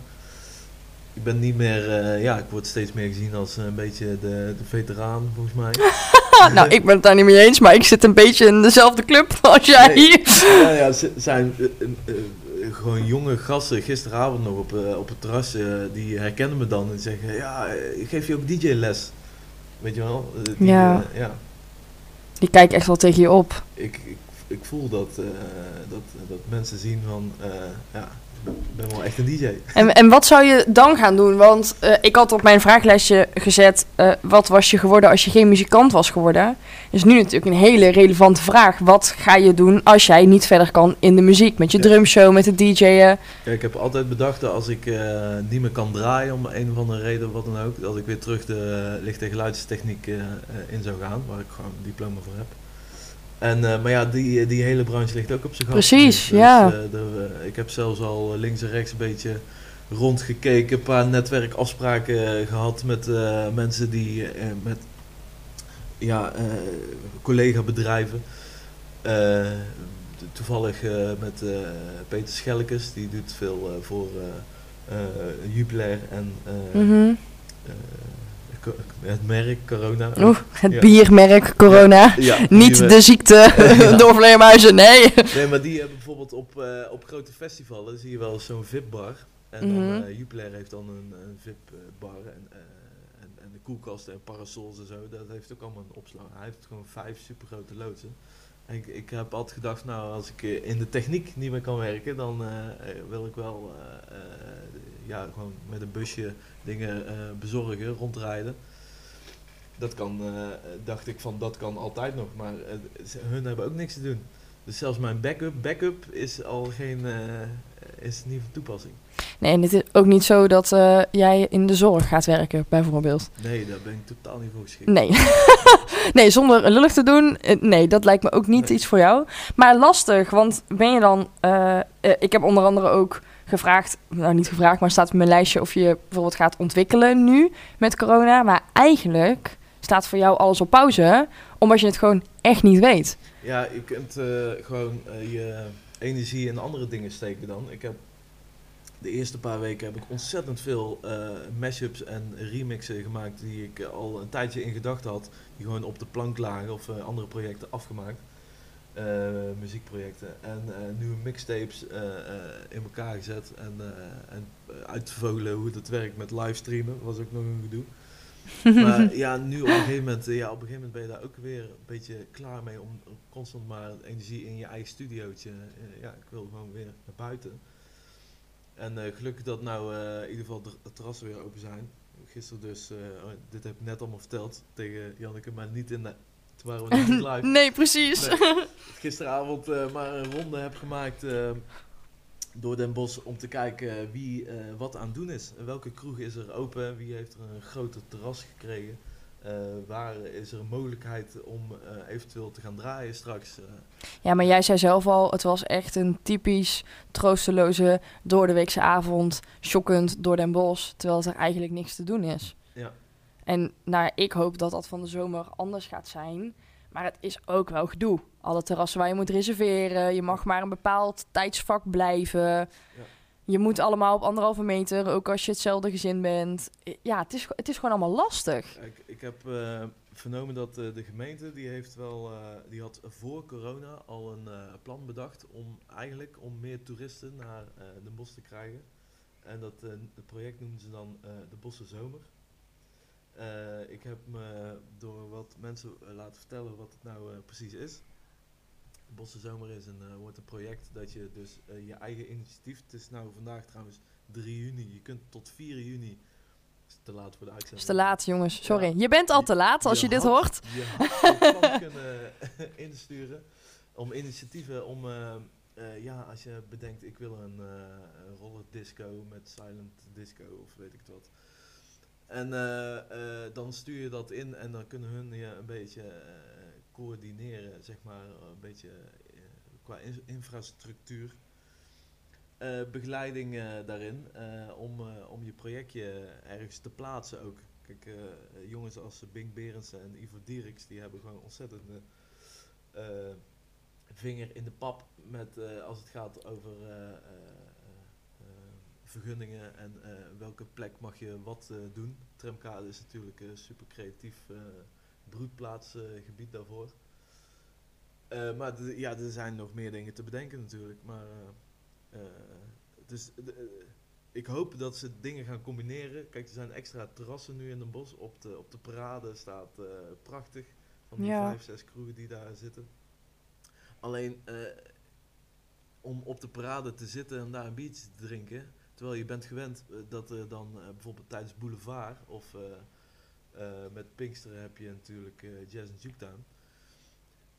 Ik ben niet meer, eh, ja, ik word steeds meer gezien als een beetje de, de veteraan, volgens mij. nou, ik ben het daar niet mee eens, maar ik zit een beetje in dezelfde club als jij. Nee. ja, ja, ze zijn eh, eh, eh, gewoon jonge gasten gisteravond nog op, eh, op het terras, eh, die herkennen me dan en zeggen, ja, eh, ik geef je ook DJ-les. Weet je wel? Eh, die, Ja. eh, ja. Die kijken echt wel tegen je op. Ik, ik, ik voel dat, eh, dat, dat mensen zien van, eh, ja, ik ben wel echt een DJ. En, en wat zou je dan gaan doen? Want eh, ik had op mijn vraaglijstje gezet, eh, wat was je geworden als je geen muzikant was geworden? Is nu natuurlijk een hele relevante vraag. Wat ga je doen als jij niet verder kan in de muziek? Met je Ja. drumshow, met het DJ'en? Kijk, ik heb altijd bedacht dat als ik eh, niet meer kan draaien om een of andere reden, wat dan ook, dat ik weer terug de licht- en geluidstechniek in zou gaan, waar ik gewoon een diploma voor heb. En, eh, maar ja, die, die hele branche ligt ook op zijn gat. Precies, Dus, ja. eh, er, eh, ik heb zelfs al links en rechts een beetje rondgekeken, een paar netwerkafspraken eh, gehad met eh, mensen die eh, met ja, eh, collega-bedrijven. Eh, toevallig eh, met eh, Peter Schelkes, die doet veel eh, voor eh, eh, Jupiler en eh, Mhm. Het merk Corona. Oeh, het Ja. biermerk corona. Ja, Niet de ziekte door vleermuizen, nee. Nee, maar die hebben bijvoorbeeld op, eh, op grote festivalen zie je wel zo'n VIP-bar. En dan eh, Jupiler heeft dan een, een VIP-bar en, eh, en, en de koelkasten en parasols en zo. Dat heeft ook allemaal een opslag. Hij heeft gewoon vijf supergrote loodsen. En ik, ik heb altijd gedacht, nou, als ik in de techniek niet meer kan werken, dan wil ik wel ja, gewoon met een busje dingen eh, bezorgen, rondrijden. Dat kan, eh, dacht ik van, dat kan altijd nog, maar eh, ze- hun hebben ook niks te doen. Dus zelfs mijn backup, backup is al geen, is niet van toepassing. Nee, en het is ook niet zo dat jij in de zorg gaat werken, bijvoorbeeld. Nee, daar ben ik totaal niet voor geschikt. Nee. nee, zonder lullig te doen. Nee, dat lijkt me ook niet Nee. iets voor jou. Maar lastig, want ben je dan... ik heb onder andere ook gevraagd... Nou, niet gevraagd, maar staat mijn lijstje... of je bijvoorbeeld gaat ontwikkelen nu met corona. Maar eigenlijk staat voor jou alles op pauze... omdat je het gewoon echt niet weet. Ja, je kunt eh, gewoon eh, je energie in andere dingen steken dan. Ik heb de eerste paar weken heb ik ontzettend veel eh mashups en remixen gemaakt die ik al een tijdje in gedachten had. Die gewoon op de plank lagen of andere projecten afgemaakt. Eh, muziekprojecten. En eh, nieuwe mixtapes eh, in elkaar gezet en, en uitvogelen hoe dat werkt met livestreamen. was ook nog een gedoe. Maar ja, nu op een gegeven moment, ja, op een gegeven moment ben je daar ook weer een beetje klaar mee om constant maar energie in je eigen studiootje. ja, ik wil gewoon weer naar buiten. En eh, gelukkig dat nou in ieder geval de terrassen weer open zijn. Gisteren dus, oh, dit heb ik net allemaal verteld tegen Janneke, maar niet in de, toen waren we niet live. nee, precies. Nee. Gisteravond eh, maar een ronde heb gemaakt eh, door Den Bosch om te kijken wie eh, wat aan het doen is. Welke kroeg is er open? Wie heeft er een groter terras gekregen? Waar is er een mogelijkheid om eventueel te gaan draaien straks? Ja, maar jij zei zelf al, het was echt een typisch troosteloze doordeweekse avond. Shockend door Den Bosch, terwijl er eigenlijk niks te doen is. Ja. En nou, ik hoop dat dat van de zomer anders gaat zijn. Maar het is ook wel gedoe. Alle terrassen waar je moet reserveren. Je mag maar een bepaald tijdsvak blijven. Je moet allemaal op anderhalve meter, ook als je hetzelfde gezin bent. Ja, het is, het is gewoon allemaal lastig. Ik, ik heb eh, vernomen dat eh, de gemeente die heeft wel, eh, die had voor corona al een plan bedacht om eigenlijk om meer toeristen naar Den Bosch te krijgen. En dat het project noemen ze dan de Bosse Zomer. Eh, ik heb me door wat mensen eh, laten vertellen wat het nou eh, precies is. Bosse Zomer is een, wordt een project dat je dus je eigen initiatief, het is nou vandaag trouwens 3 juni, je kunt tot 4 juni, is te laat voor de uitzending. is te laat, jongens. Sorry. Ja. Je bent al te laat als je, dit had- hoort. Je had plan kunnen insturen om initiatieven om, eh, ja, als je bedenkt, ik wil een, een roller disco met silent disco of weet ik wat. En eh, eh, dan stuur je dat in en dan kunnen hun je een beetje eh, coördineren, zeg maar, een beetje qua in- infrastructuur. Begeleiding daarin om, om je projectje ergens te plaatsen ook. Kijk, jongens als Bink Berendsen en Ivo Dieriks, die hebben gewoon ontzettend vinger in de pap met, als het gaat over vergunningen en eh, welke plek mag je wat eh, doen. Tramkade is natuurlijk een super creatief eh broedplaatsgebied daarvoor. Eh, maar ja, er zijn nog meer dingen te bedenken natuurlijk. Maar eh, eh, dus de- eh, ik hoop dat ze dingen gaan combineren. Kijk, er zijn extra terrassen nu in Den Bosch. Op de, op de parade staat eh, prachtig. Van die Ja. vijf, zes kroegen die daar zitten. Alleen eh, om op de parade te zitten en daar een biertje te drinken. Terwijl je bent gewend eh, dat er dan eh, bijvoorbeeld tijdens Boulevard of eh, met Pinksteren heb je natuurlijk Jazz and Juketown.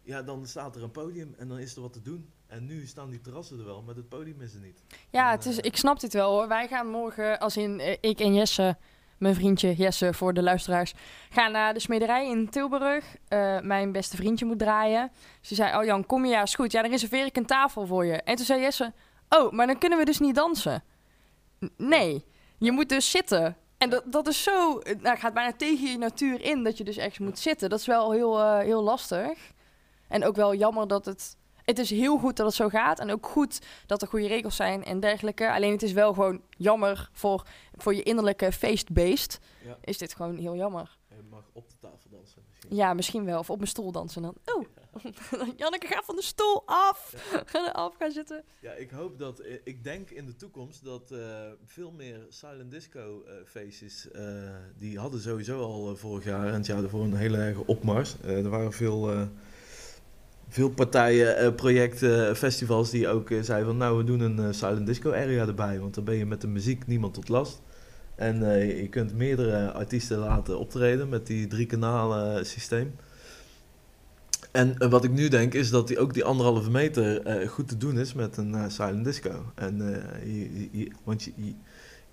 Ja, dan staat er een podium en dan is er wat te doen. En nu staan die terrassen er wel, maar het podium is er niet. Ja, En, het is, ik snap dit wel hoor. Wij gaan morgen, als in ik en Jesse, mijn vriendje Jesse voor de luisteraars, gaan naar de smederij in Tilburg. Mijn beste vriendje moet draaien. Ze zei, oh Jan, kom je? Ja, is goed. Ja, dan reserveer ik een tafel voor je. En toen zei Jesse, oh, maar dan kunnen we dus niet dansen. Nee, je moet dus zitten. En dat, dat is zo, nou, gaat bijna tegen je natuur in dat je dus echt moet zitten. Dat is wel heel, eh, heel lastig. En ook wel jammer dat het... Het is heel goed dat het zo gaat. En ook goed dat er goede regels zijn en dergelijke. Alleen het is wel gewoon jammer voor, voor je innerlijke feestbeest. Ja. Is dit gewoon heel jammer. Je mag op de tafel dansen misschien. Ja, misschien wel. Of op mijn stoel dansen dan. Oh, Janneke, ga van de stoel af. Ga eraf gaan zitten. Ja, ik hoop dat, eh, ik denk in de toekomst dat eh, veel meer silent disco eh, feestjes, die hadden sowieso al vorig jaar en het jaar ervoor een hele erge opmars. Er waren veel, veel partijen, projecten, festivals die ook zeiden van nou we doen een silent disco area erbij, want dan ben je met de muziek niemand tot last. En je kunt meerdere artiesten laten optreden met die drie kanalen systeem. En eh, wat ik nu denk is dat die, ook die anderhalve meter eh, goed te doen is met een eh, silent disco. En, want je,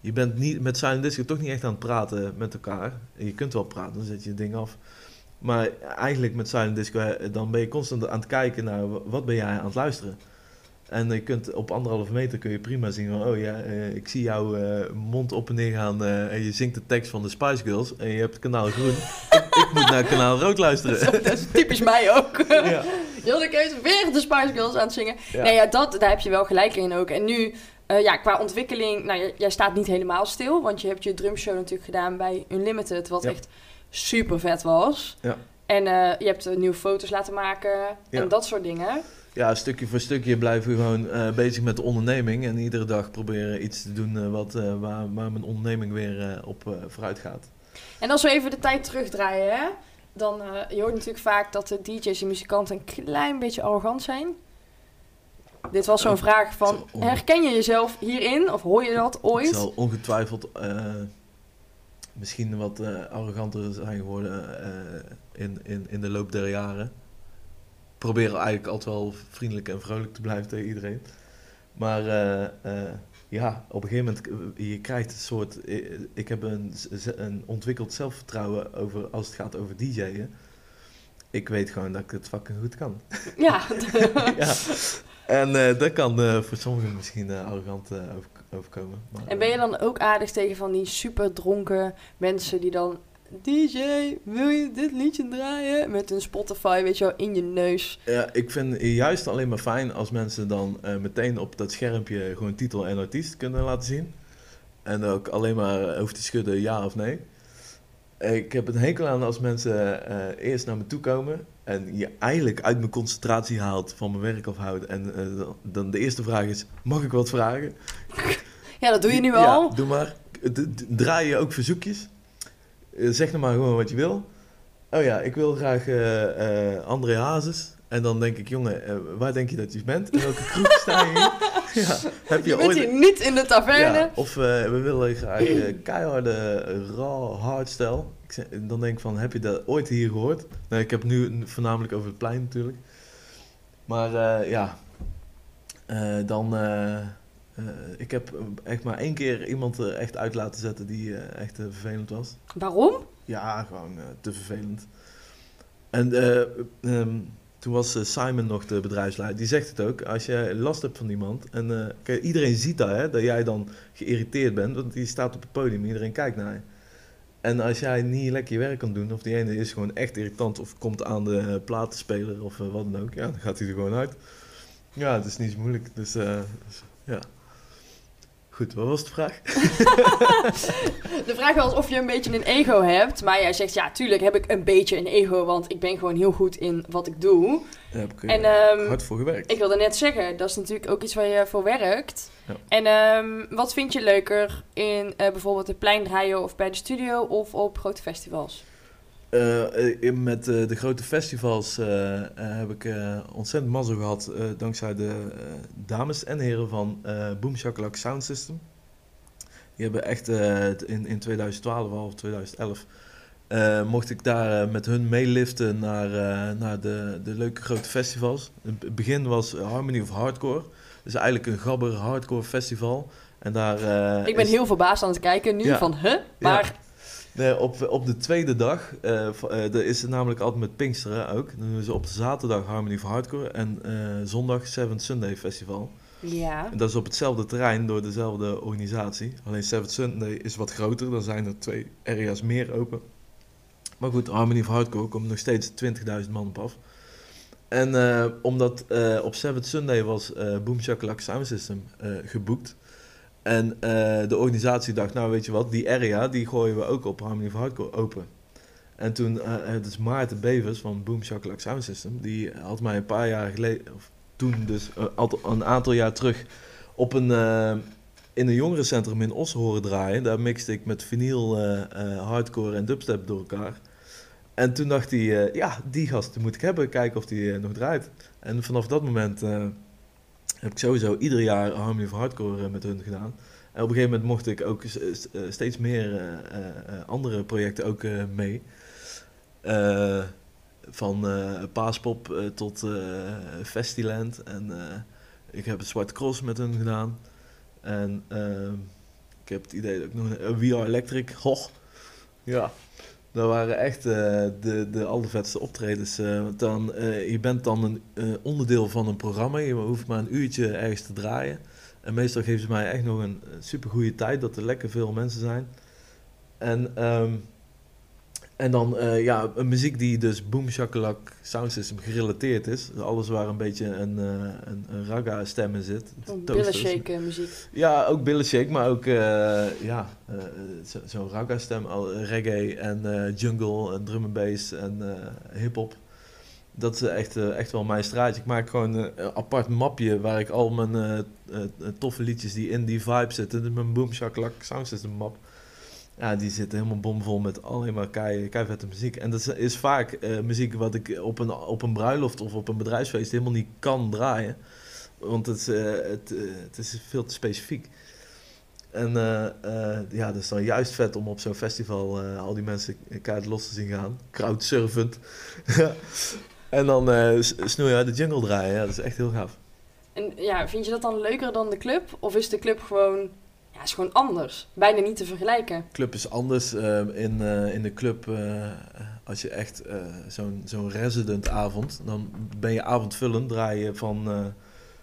je, bent niet, met silent disco toch niet echt aan het praten met elkaar. Je kunt wel praten, dan zet je het ding af. Maar eigenlijk met silent disco, dan ben je constant aan het kijken naar wa- wat ben jij aan het luisteren. En je kunt op anderhalve meter kun je prima zien van, oh ja, eh, ik zie jouw eh, mond op en neer gaan eh, en je zingt de tekst van de Spice Girls en je hebt kanaal groen. ik, ik moet naar kanaal rood luisteren. Dat is typisch mij ook. ja. Is weer de Spice Girls aan het zingen. Ja. Nee, ja, dat, daar heb je wel gelijk in ook. En nu, ja, qua ontwikkeling, nou, jij staat niet helemaal stil. Want je hebt je drumshow natuurlijk gedaan bij Unlimited, wat Ja. echt super vet was. Ja. En je hebt nieuwe foto's laten maken en dat soort dingen. Ja, stukje voor stukje blijven we gewoon eh, bezig met de onderneming. En iedere dag proberen iets te doen eh, wat, eh, waar, waar mijn onderneming weer op vooruit gaat. En als we even de tijd terugdraaien, hè, dan je hoort natuurlijk vaak dat de DJ's en muzikanten een klein beetje arrogant zijn. Dit was zo'n vraag van, herken je jezelf hierin? Of hoor je dat Het ooit? zal ongetwijfeld misschien wat arroganter zijn geworden in, in, in de loop der jaren. Proberen eigenlijk altijd wel vriendelijk en vrolijk te blijven tegen iedereen. Maar eh, eh, ja, op een gegeven moment, eh, je krijgt een soort... Ik heb een, een ontwikkeld zelfvertrouwen over, als het gaat over DJ'en. Ik weet gewoon dat ik het fucking goed kan. Ja, ja. En dat kan voor sommigen misschien arrogant over- overkomen. Maar, En ben je dan ook aardig tegen van die super dronken mensen die dan... DJ, wil je dit liedje draaien? Met een Spotify, weet je wel, in je neus. Ja, ik vind het juist alleen maar fijn als mensen dan eh, meteen op dat schermpje gewoon titel en artiest kunnen laten zien. En ook alleen maar hoeft te schudden ja of nee. Ik heb een hekel aan als mensen eh, eerst naar me toe komen en je eigenlijk uit mijn concentratie haalt van mijn werk afhoudt. En eh, dan- de eerste vraag is, mag ik wat vragen? Ja, dat doe je nu Ja, al. doe maar. D- draai je ook verzoekjes? Eh, zeg nou maar gewoon wat je wil. Oh ja, ik wil graag eh, eh, André Hazes. En dan denk ik, jongen, waar denk je dat je bent? In welke kroeg sta je hier? ja, heb je, Je bent ooit... hier niet in de taverne. Ja, of we willen graag keiharde, raw, hardstyle. Zeg, dan denk ik van, heb je dat ooit hier gehoord? Nee, ik heb nu voornamelijk over het plein natuurlijk. Maar ja, dan... eh, ik heb echt maar één keer iemand er echt uit laten zetten die eh, echt eh, vervelend was. Waarom? Ja, gewoon eh, te vervelend. En eh, ehm, toen was eh, Simon nog de bedrijfsleider. Die zegt het ook. Als je last hebt van iemand. En eh, kijk, iedereen ziet dat, hè, dat jij dan geïrriteerd bent. Want die staat op het podium. Iedereen kijkt naar je. En als jij niet lekker je werk kan doen. Of die ene is gewoon echt irritant. Of komt aan de eh, platenspeler. Of eh, wat dan ook. Ja, dan gaat hij er gewoon uit. Ja, het is niet zo moeilijk. Dus, eh, dus, ja. Goed, wat was de vraag? De vraag was of je een beetje een ego hebt. Maar jij zegt, ja, tuurlijk heb ik een beetje een ego. Want ik ben gewoon heel goed in wat ik doe. Daar heb ik eh, En ehm, hard voor gewerkt. ik wilde net zeggen, dat is natuurlijk ook iets waar je voor werkt. Ja. En ehm, wat vind je leuker in eh, bijvoorbeeld het plein draaien of bij de studio of op grote festivals? Eh, met eh, de grote festivals eh, heb ik ontzettend mazzel gehad. eh, dankzij de dames en heren van Boom Shakalak Sound System. Die hebben echt in, in 2012 al of 2011. eh, mocht ik daar met hun meeliften naar, naar de, de leuke grote festivals. Het begin was Harmony of Hardcore. Dus eigenlijk een gabber hardcore festival. En daar, ik ben is- heel verbaasd aan het kijken nu Ja. van, huh? Maar Nee, op, op de tweede dag, eh, eh, is het namelijk altijd met Pinksteren ook. Dan doen ze op de zaterdag Harmony for Hardcore en eh, zondag Seventh Sunday Festival. ja, En dat is op hetzelfde terrein door dezelfde organisatie. Alleen Seventh Sunday is wat groter, dan zijn er twee area's meer open. Maar goed, Harmony for Hardcore komt nog steeds 20.000 man op af. En omdat op Seventh Sunday was Boom Shakalak Sound System geboekt. En eh, de organisatie dacht, nou weet je wat, die area die gooien we ook op Harmony for Hardcore open. En toen, eh het is Maarten Bevers van Boom Shakalak Sound System, die had mij een paar jaar geleden, of toen dus eh, een aantal jaar terug, op een, eh, in een jongerencentrum in Os horen draaien. Daar mixte ik met vinyl, eh, eh, hardcore en dubstep door elkaar. En toen dacht hij, eh, ja, die gast moet ik hebben, kijken of die eh, nog draait. En vanaf dat moment eh, heb ik sowieso ieder jaar Harmony for Hardcore eh, met hun gedaan. En op een gegeven moment mocht ik ook eh, steeds meer eh, andere projecten ook mee. Van Paaspop tot Festiland. En ik heb het Zwarte Cross met hun gedaan. En eh, ik heb het idee dat ik nog... een We Are Electric, hoch. Ja, dat waren echt eh, de, de allervetste optredens. want dan, eh, je bent dan een onderdeel van een programma. Je hoeft maar een uurtje ergens te draaien. En meestal geven ze mij echt nog een super goede tijd. Dat er lekker veel mensen zijn. En, ehm, en dan eh, ja, een muziek die dus Boom Shakalak Sound System gerelateerd is. Dus alles waar een beetje een, eh, een, een raga stem in zit. billen Toasters. shake muziek. Ja, ook billen shake, maar ook eh, ja, eh, zo- zo'n raga stem, al reggae en eh, jungle en drum and bass en eh hip-hop. Dat is echt, eh, echt wel mijn straatje. Ik maak gewoon eh, een apart mapje waar ik al mijn eh, eh, toffe liedjes die in die vibe zitten. Dus mijn Boom Shakalak Sound System map. Ja, die zit helemaal bomvol met alleen maar kei, muziek. En dat is, vaak eh, muziek wat ik op een, op een bruiloft of op een bedrijfsfeest helemaal niet kan draaien. Want het, eh, het, eh, het is veel te specifiek. En ja, dat is dan juist vet om op zo'n festival al die mensen keihard los te zien gaan. Crowdsurfend. en dan s- snoeien uit de jungle draaien. Ja, dat is echt heel gaaf. En ja, vind je dat dan leuker dan de club? Of is de club gewoon, ja, is gewoon anders? Bijna niet te vergelijken. club is anders. eh, in, eh, in de club, eh, als je echt zo'n zo'n resident avond, dan ben je avondvullend, draai je van,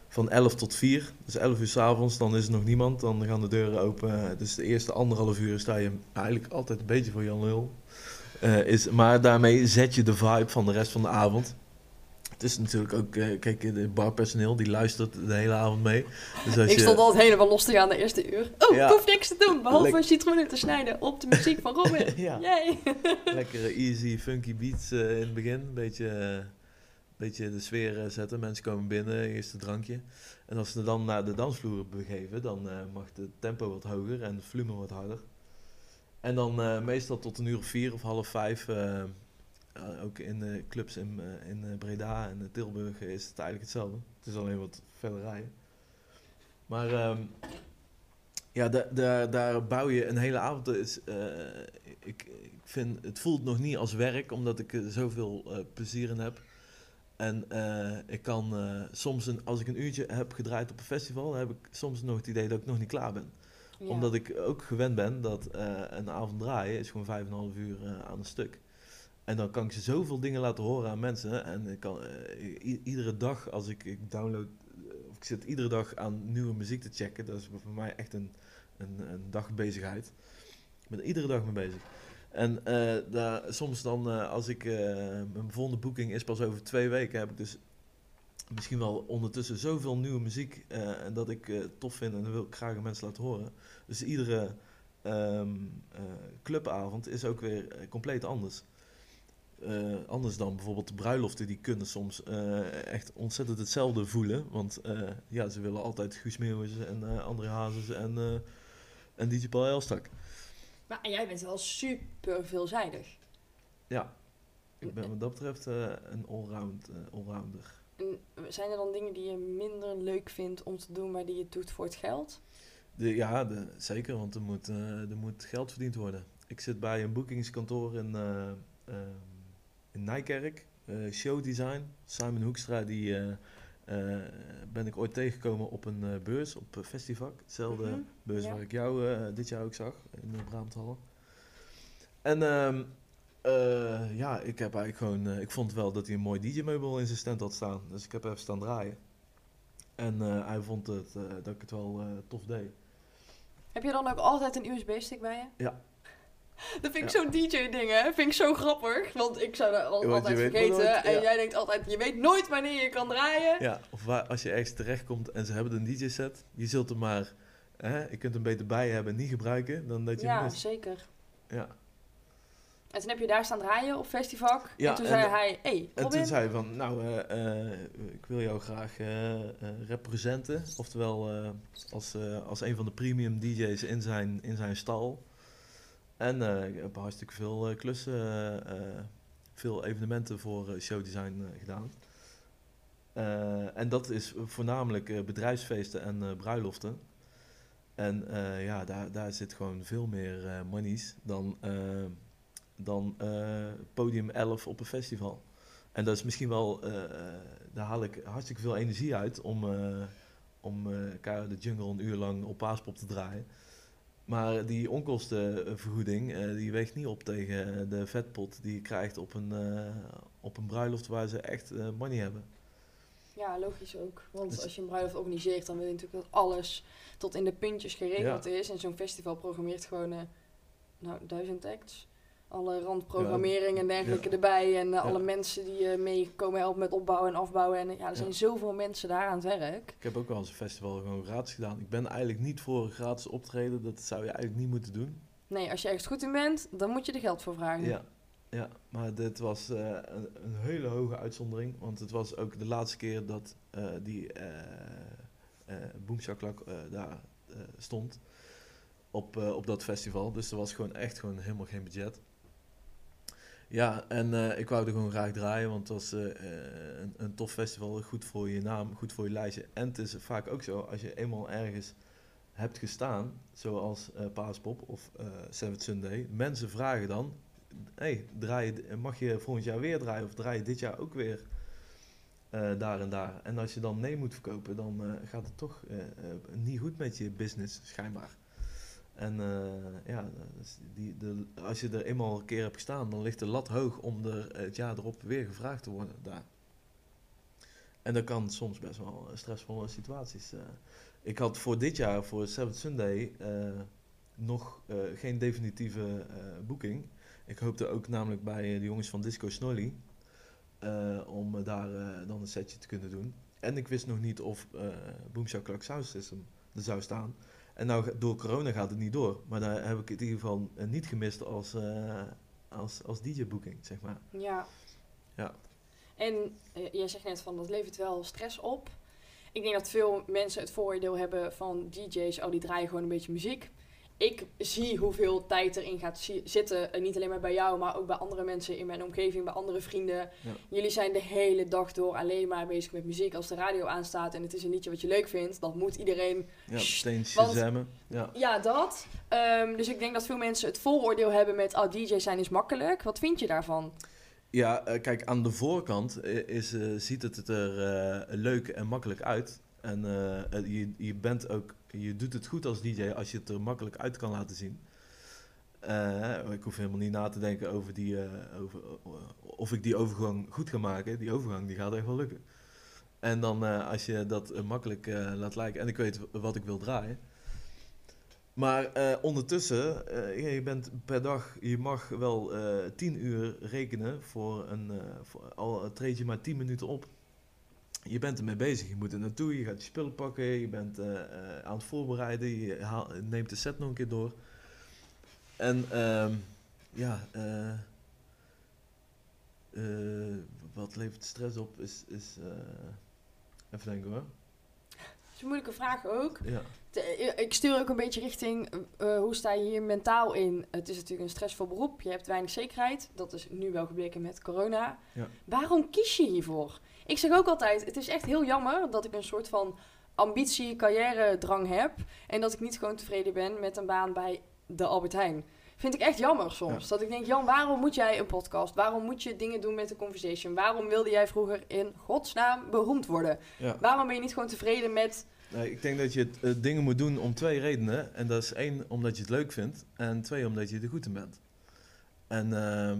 van 11 tot 4. Dus 11 uur s'avonds, dan is er nog niemand, dan gaan de deuren open. Dus de eerste anderhalf uur sta je eigenlijk altijd een beetje voor Jan Lul. Is, maar daarmee zet je de vibe van de rest van de avond. Het is natuurlijk ook, eh, kijk, de barpersoneel die luistert de hele avond mee. Dus als Ik je, stond altijd helemaal los te gaan de eerste uur. Oh, Ja. ik hoef niks te doen, behalve Lek- een citroenen te snijden op de muziek van Robin. Ja. Lekkere easy, funky beats eh, in het begin. Een beetje, eh, beetje de sfeer zetten. Mensen komen binnen, eerst een drankje. En als ze dan naar de dansvloer begeven, dan mag het tempo wat hoger en het volume wat harder. En dan meestal tot een uur of vier of half vijf, eh, eh, ook in de clubs in, eh, in eh, Breda en eh, Tilburg is het eigenlijk hetzelfde. Het is alleen wat verder rijden. Maar ehm, ja, da- da- daar bouw je een hele avond. Is, eh, ik, ik vind, het voelt nog niet als werk, omdat ik er zoveel eh, plezier in heb. En eh, ik kan eh, soms, een, als ik een uurtje heb gedraaid op een festival, heb ik soms nog het idee dat ik nog niet klaar ben. Ja. Omdat ik ook gewend ben dat eh, een avond draaien is gewoon vijf en een half uur eh, aan een stuk. En dan kan ik zoveel dingen laten horen aan mensen. En ik kan eh, iedere dag als ik, ik download, eh, of ik zit iedere dag aan nieuwe muziek te checken. Dat is voor mij echt een, een, een dagbezigheid. Ik ben er iedere dag mee bezig. En eh, daar, soms dan, als ik, mijn volgende boeking is pas over twee weken, heb ik dus misschien wel ondertussen zoveel nieuwe muziek en dat ik eh, tof vind en dat wil ik graag aan mensen laten horen. Dus iedere ehm, eh, clubavond is ook weer compleet anders. Eh, anders dan bijvoorbeeld de bruiloften, die kunnen soms eh, echt ontzettend hetzelfde voelen. Want eh, ja, ze willen altijd Guus Meeuwis en André Hazes en, en DJ Paul Elstak. Maar jij bent wel super veelzijdig. Ja, ik ben wat dat betreft een allround, allrounder. En zijn er dan dingen die je minder leuk vindt om te doen, maar die je doet voor het geld? De, ja, de, zeker, want er moet, er moet geld verdiend worden. Ik zit bij een boekingskantoor in, in Nijkerk, eh, showdesign. Simon Hoekstra, die eh, eh, ben ik ooit tegengekomen op een beurs, op Festival. Hetzelfde Mhm, beurs ja. waar ik jou dit jaar ook zag, in de Braamthallen. En ehm, eh, ja, ik heb eigenlijk gewoon, ik vond wel dat hij een mooi DJ-meubel in zijn stand had staan. Dus ik heb even staan draaien. En hij vond het, dat ik het wel tof deed. Heb je dan ook altijd een USB-stick bij je? Ja. Dat vind ik zo'n DJ-ding, hè? Vind ik zo grappig. Want ik zou dat al, altijd vergeten. nooit, En jij denkt altijd, je weet nooit wanneer je kan draaien. Ja, of waar, als je ergens terechtkomt en ze hebben een DJ-set, je zult er maar, hè, je kunt hem beter bij je hebben en niet gebruiken dan dat je hem Ja, mist. zeker. Ja. En toen heb je daar staan draaien op festival. Ja, en toen en- zei hij, hey, En toen zei hij van, nou, eh, eh, ik wil jou graag eh, representen. Oftewel als, als een van de premium DJ's in zijn, in zijn stal. En eh, ik heb hartstikke veel eh, klussen, eh, veel evenementen voor showdesign gedaan. En dat is voornamelijk bedrijfsfeesten en bruiloften. En ja, daar, daar zit gewoon veel meer eh monies dan, dan podium 11 op een festival. En dat is misschien wel, daar haal ik hartstikke veel energie uit om, om de Jungle een uur lang op paaspop te draaien. Maar die onkostenvergoeding, eh, die weegt niet op tegen de vetpot die je krijgt op een, eh, op een bruiloft waar ze echt eh, money hebben. Ja, logisch ook. Want Dus- als je een bruiloft organiseert, dan wil je natuurlijk dat alles tot in de puntjes geregeld is. En zo'n festival programmeert gewoon, nou, duizend acts. Alle randprogrammering en dergelijke erbij. En eh, alle mensen die eh, mee komen helpen met opbouwen en afbouwen. En ja, er zijn zoveel mensen daar aan het werk. Ik heb ook wel eens een festival gewoon gratis gedaan. Ik ben eigenlijk niet voor een gratis optreden, dat zou je eigenlijk niet moeten doen. Nee, als je ergens goed in bent, dan moet je er geld voor vragen. Ja, ja maar dit was eh, een, een hele hoge uitzondering. Want het was ook de laatste keer dat die eh, daar stond. Op, op dat festival. Dus er was gewoon echt gewoon helemaal geen budget. Ja, en eh, ik wou er gewoon graag draaien, want het was eh, eh, een, een tof festival. Goed voor je naam, goed voor je lijstje. En het is vaak ook zo, als je eenmaal ergens hebt gestaan, zoals eh Paaspop of eh Seventh Sunday, mensen vragen dan, hey, draai je, mag je volgend jaar weer draaien of draai je dit jaar ook weer? daar en daar. En als je dan nee moet verkopen, dan gaat het toch niet goed met je business, schijnbaar. En eh, ja, dus die, de, als je er eenmaal een keer hebt gestaan, dan ligt de lat hoog om er het jaar erop weer gevraagd te worden daar. En dat kan soms best wel eh, stressvolle situaties. eh. ik had voor dit jaar, voor Seventh Sunday, nog geen definitieve boeking. Ik hoopte ook namelijk bij de jongens van Disco Snolly om daar dan een setje te kunnen doen. En ik wist nog niet of eh Boomshot System er zou staan. En nou, door corona gaat het niet door. Maar daar heb ik het in ieder geval eh, niet gemist als, eh, als, als DJ-boeking, zeg maar. Ja. Ja. En eh, jij zegt net van dat levert wel stress op. Ik denk dat veel mensen het vooroordeel hebben van DJ's, oh die draaien gewoon een beetje muziek. Ik zie hoeveel tijd erin gaat zi- zitten. En niet alleen maar bij jou, maar ook bij andere mensen in mijn omgeving, bij andere vrienden. Ja. Jullie zijn de hele dag door alleen maar bezig met muziek. Als de radio aanstaat en het is een liedje wat je leuk vindt, dan moet iedereen Ja, meteen want-. Ja. ja, dat. Ehm, dus ik denk dat veel mensen het vooroordeel hebben met... oh, DJ's zijn is makkelijk. Wat vind je daarvan? Ja, eh, kijk, aan de voorkant eh, is, eh, ziet het er eh, leuk en makkelijk uit. En eh, eh, je, je bent ook, je doet het goed als DJ als je het er makkelijk uit kan laten zien. Eh, ik hoef helemaal niet na te denken over die, over, of ik die overgang goed ga maken. Die overgang die gaat echt wel lukken. En dan als je dat makkelijk laat lijken en ik weet wat ik wil draaien. Maar ondertussen, je bent per dag, je mag wel 10 uur rekenen voor een, voor, al treed je maar 10 minuten op. Je bent ermee bezig, je moet er naartoe, je gaat je spullen pakken, je bent eh, eh, aan het voorbereiden, je haal- neemt de set nog een keer door. En ehm, ja, eh, wat levert stress op is, is even denken hoor. Dat is een moeilijke vraag ook. Ja. Ik stuur ook een beetje richting hoe sta je hier mentaal in. Het is natuurlijk een stressvol beroep. Je hebt weinig zekerheid. Dat is nu wel gebleken met corona. Ja. Waarom kies je hiervoor? Ik zeg ook altijd, het is echt heel jammer dat ik een soort van ambitie, carrière drang heb. En dat ik niet gewoon tevreden ben met een baan bij de Albert Heijn. Vind ik echt jammer soms. Dat ik denk, Jan, waarom moet jij een podcast? Waarom moet je dingen doen met de conversation? Waarom wilde jij vroeger in godsnaam beroemd worden? Ja. Waarom ben je niet gewoon tevreden met... Nee, ik denk dat je eh, dingen moet doen om twee redenen. En dat is één, omdat je het leuk vindt. En twee, omdat je er goed in bent. En, eh,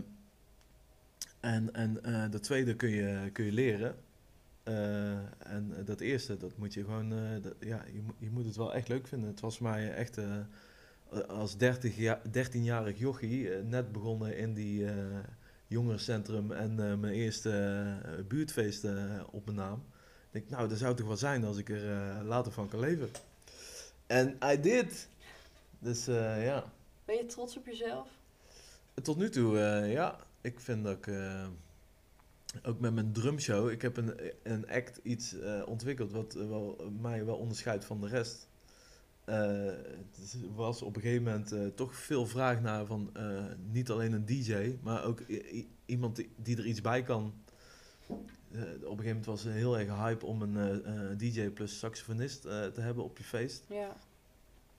en, en eh, dat tweede kun je, kun je leren. Eh, en dat eerste, dat moet je gewoon... eh, dat, ja, je, moet- je moet het wel echt leuk vinden. Het was voor mij echt... eh, als 30 ja, 13-jarig jochie, eh, net begonnen in die eh jongerencentrum... en eh, mijn eerste eh, buurtfeest eh, op mijn naam. Ik denk, nou, dat zou toch wel zijn als ik er eh, later van kan leven. En I did. Dus eh, ja, Ben je trots op jezelf? tot nu toe, eh, ja, ik vind dat ik, eh, ook met mijn drumshow, ik heb een, een act iets eh, ontwikkeld wat wel, mij wel onderscheidt van de rest. Eh, het was op een gegeven moment toch veel vraag naar van niet alleen een DJ, maar ook iemand die, die er iets bij kan. Op een gegeven moment was er heel erg hype om een DJ plus saxofonist te hebben op je feest. Ja.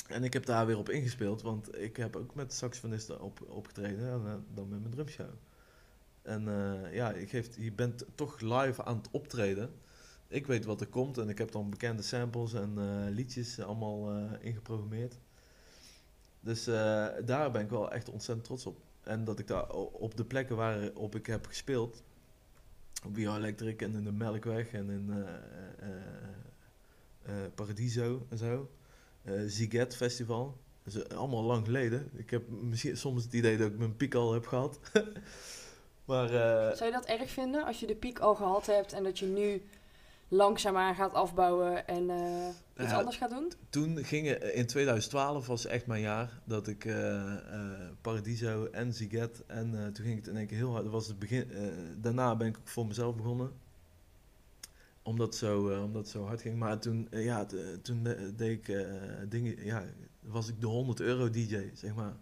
En ik heb daar weer op ingespeeld, want ik heb ook met saxofonisten op, opgetreden en dan met mijn drumshow. En eh, ja, je, je bent toch live aan het optreden. Ik weet wat er komt en ik heb dan bekende samples en eh, liedjes allemaal eh, ingeprogrammeerd. Dus daar ben ik wel echt ontzettend trots op. En dat ik daar op de plekken waarop ik heb gespeeld, op Via Electric en in de Melkweg en in Paradiso en zo. Ziget Festival. Allemaal lang geleden. Ik heb misschien soms het idee dat ik mijn piek al heb gehad. maar eh, Zou je dat erg vinden als je de piek al gehad hebt en dat je nu langzaamaan gaat afbouwen en eh, iets Ja. anders gaat doen? toen gingen in 2012 was echt mijn jaar dat ik eh, eh, Paradiso en Ziget en eh, toen ging het in één keer heel hard. Dat was het begin. eh, daarna ben ik ook voor mezelf begonnen. Omdat het zo, eh, omdat het zo hard ging. Maar toen, eh, ja, toen eh, deed ik eh, dingen. Ja, was ik de 100 euro DJ, zeg maar.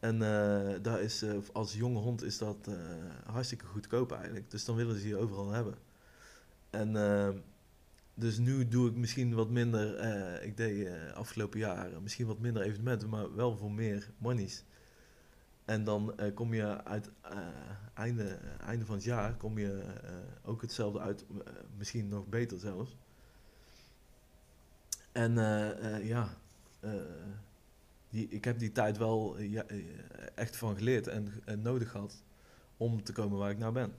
En eh, daar is, eh, als jonge hond is dat eh, hartstikke goedkoop eigenlijk. Dus dan willen ze je overal hebben. En eh, dus nu doe ik misschien wat minder. ik deed eh, afgelopen jaar misschien wat minder evenementen, maar wel voor meer monies. En dan kom je uit einde, einde van het jaar kom je ook hetzelfde uit, misschien nog beter zelfs. En ja, die, ik heb die tijd wel ja, eh, echt van geleerd en, en nodig gehad om te komen waar ik nou ben.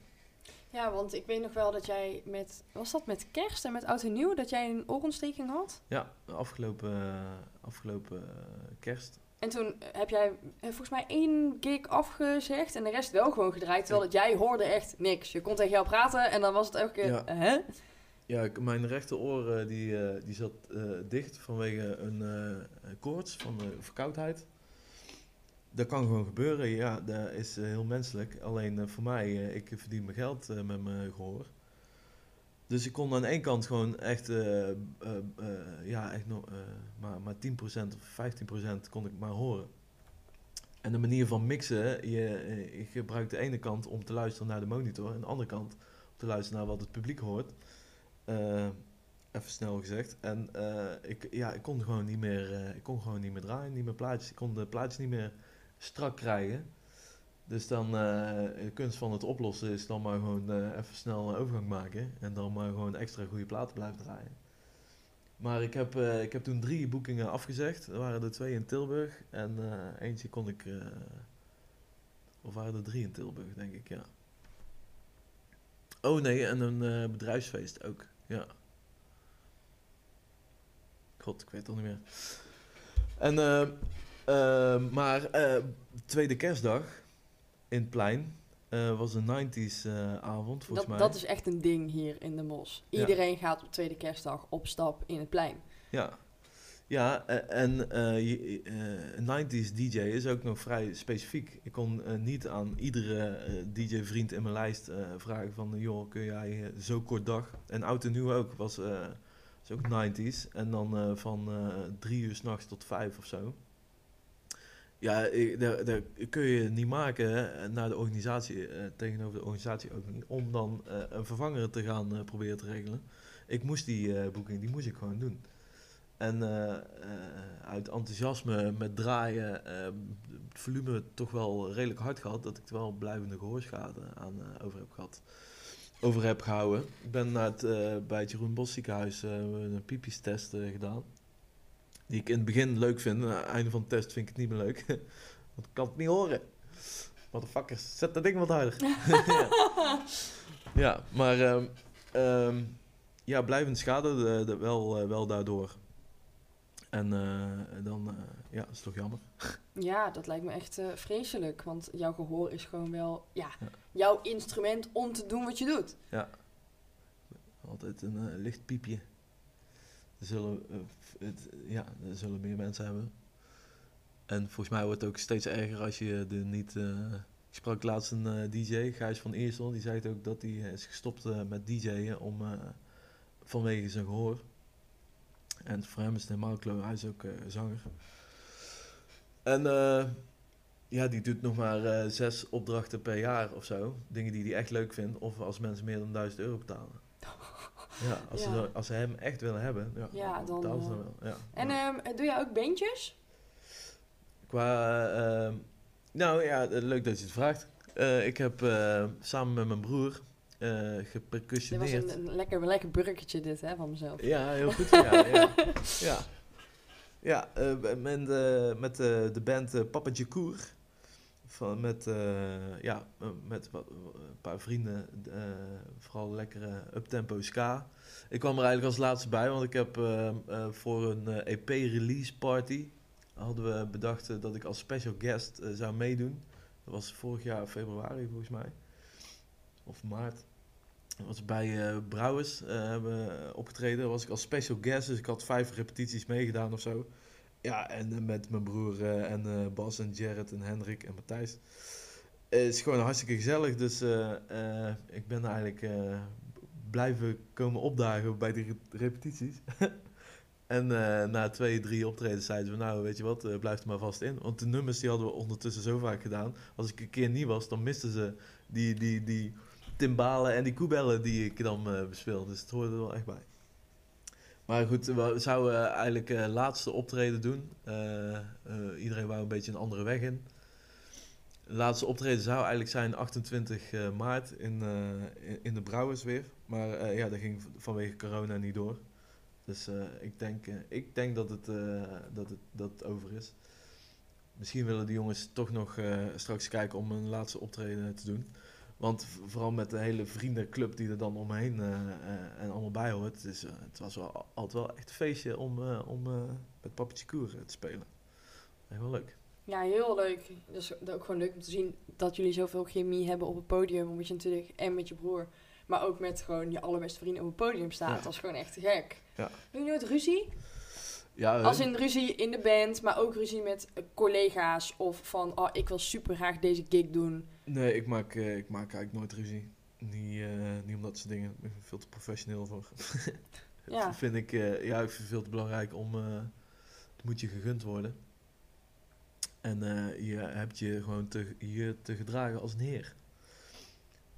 Ja, want ik weet nog wel dat jij met... Was dat met kerst en met oud en nieuw? Dat jij een oorontsteking had? Ja, afgelopen, eh, afgelopen eh, kerst. En toen heb jij volgens mij één gig afgezegd en de rest wel gewoon gedraaid. Terwijl dat jij hoorde echt niks. Je kon tegen jou praten en dan was het elke keer... Ja. Ja, mijn rechteroor eh, die, die zat eh, dicht vanwege een eh, koorts van de verkoudheid. Dat kan gewoon gebeuren, ja, dat is eh, heel menselijk. Alleen eh, voor mij, ik verdien mijn geld met mijn gehoor. Dus ik kon aan één kant gewoon echt, ja, echt nog, maar, maar 10% of 15% kon ik maar horen. En de manier van mixen, je, je gebruikt de ene kant om te luisteren naar de monitor en de andere kant om te luisteren naar wat het publiek hoort. Eh, even snel gezegd. En eh, ik, ja, ik kon gewoon niet meer, eh, ik kon gewoon niet meer draaien, niet meer plaatjes. Ik kon de plaatjes niet meer strak krijgen. Dus dan, de kunst van het oplossen is dan maar gewoon even snel een overgang maken. En dan maar gewoon extra goede platen blijven draaien. Maar ik heb, ik heb toen drie boekingen afgezegd. Er waren er twee in Tilburg. En eentje kon ik... of waren er drie in Tilburg, denk ik, ja. Oh nee, en een bedrijfsfeest ook. Ja. God, ik weet het al niet meer. En, eh, eh, maar eh, tweede kerstdag in het plein was een 90s eh, avond, volgens Dat, mij. dat is echt een ding hier in de Mos. Ja. Iedereen gaat op tweede kerstdag op stap in het plein. Ja, ja eh, en een 90s DJ is ook nog vrij specifiek. Ik kon eh, niet aan iedere eh, DJ-vriend in mijn lijst vragen van... joh, kun jij zo kort dag... En oud en nieuw ook, was, was ook 90s. En dan van drie uur s'nachts tot vijf of zo. Ja, daar, kun je niet maken naar de organisatie, tegenover de organisatie ook niet... om dan een vervanger te gaan proberen te regelen. Ik moest die boeking, die moest ik gewoon doen. En eh, eh, uit enthousiasme met draaien, eh, het volume toch wel redelijk hard gehad, dat ik er wel blijvende gehoorschade aan eh, over heb gehad. Over heb gehouden. Ik ben naar het, bij het Jeroen Bos ziekenhuis een piepjestest gedaan. Die ik in het begin leuk vind. Aan het einde van de test vind ik het niet meer leuk. Want ik kan het niet horen. Motherfuckers, zet dat ding wat harder. ja. ja, maar ehm, ehm, ja, blijvend schade de, de- wel, wel daardoor. En eh, dan eh, ja, is het toch jammer. Ja, dat lijkt me echt eh, vreselijk. Want jouw gehoor is gewoon wel ja, Ja. jouw instrument om te doen wat je doet. Altijd een licht piepje. Er zullen, het, ja, er zullen meer mensen hebben. En volgens mij wordt het ook steeds erger als je er niet... ik sprak laatst een DJ, Gijs van Eersel, die zei ook dat hij is gestopt met DJ'en om, vanwege zijn gehoor. En voor hem is het helemaal kloot, hij is ook eh, zanger. En eh, ja, die doet nog maar eh, zes opdrachten per jaar of zo. Dingen die hij echt leuk vindt, of als mensen meer dan 1000 euro betalen. Ja, als, Ja. Ze, als ze hem echt willen hebben, ja, Ja, dan, betalen ze dan wel. Ja. En ehm, doe jij ook beentjes? qua, eh, ehm, nou ja, leuk dat je het vraagt. Eh, ik heb eh, samen met mijn broer eh Dit was gepercussioneerd. een, een lekker, een lekker bruggetje dit hè, van mezelf. Ja, heel goed. Ja, ja. ja. ja eh, met, eh, met de band Papa Jacour. Van, met, ja, met een paar vrienden. vooral lekkere uptempo ska. Ik kwam er eigenlijk als laatste bij, want ik heb eh, eh, voor een EP-release party... hadden we bedacht dat ik als special guest zou meedoen. Dat was vorig jaar februari volgens mij. Of maart. Was bij eh Brouwers eh, hebben we opgetreden. Was ik als special guest, dus ik had vijf repetities meegedaan of zo. Ja, en eh, met mijn broer en Bas en Jared en Hendrik en Matthijs. Het is gewoon hartstikke gezellig, dus ik ben eigenlijk blijven komen opdagen bij die re- repetities. en na twee, drie optredens zeiden ze, nou weet je wat, eh, blijf er maar vast in. Want de nummers die hadden we ondertussen zo vaak gedaan. Als ik een keer niet was, dan misten ze die, die, die timbalen en die koebellen die ik dan eh bespeel. Dus het hoorde er wel echt bij. Maar goed, we zouden eigenlijk eh laatste optreden doen. Eh, eh, iedereen wou een beetje een andere weg in. De laatste optreden zou eigenlijk zijn 28 eh, maart in, eh, in, in de Brouwersweer. Maar eh, ja, dat ging vanwege corona niet door. Dus eh, ik, denk, eh, ik denk dat het, eh, dat, het, dat over is. Misschien willen die jongens toch nog eh, straks kijken om een laatste optreden te doen. Want vooral met de hele vriendenclub die er dan omheen eh, eh, en allemaal bij hoort. Het, is, eh, het was wel, al- altijd wel echt een feestje om, om met Papetje Koer te spelen. Wel leuk. Ja, heel leuk. Dat is ook gewoon leuk om te zien dat jullie zoveel chemie hebben op het podium. Omdat je natuurlijk, en met je broer, maar ook met gewoon je allerbeste vrienden op het podium staat. Ja. Dat is gewoon echt gek. Ja. Doe je nooit ruzie? Ja, Als hun- in ruzie in de band, maar ook ruzie met eh, collega's. Of van, oh, ik wil super graag deze gig doen. Nee, ik maak, eh, ik maak eigenlijk nooit ruzie. Niet, eh, niet om dat soort dingen. Ik ben veel te professioneel voor. Ja. Dat vind ik, eh, ja, ik vind het veel te belangrijk om... eh, het moet je gegund worden. En eh, je hebt je gewoon te, je te gedragen als een heer.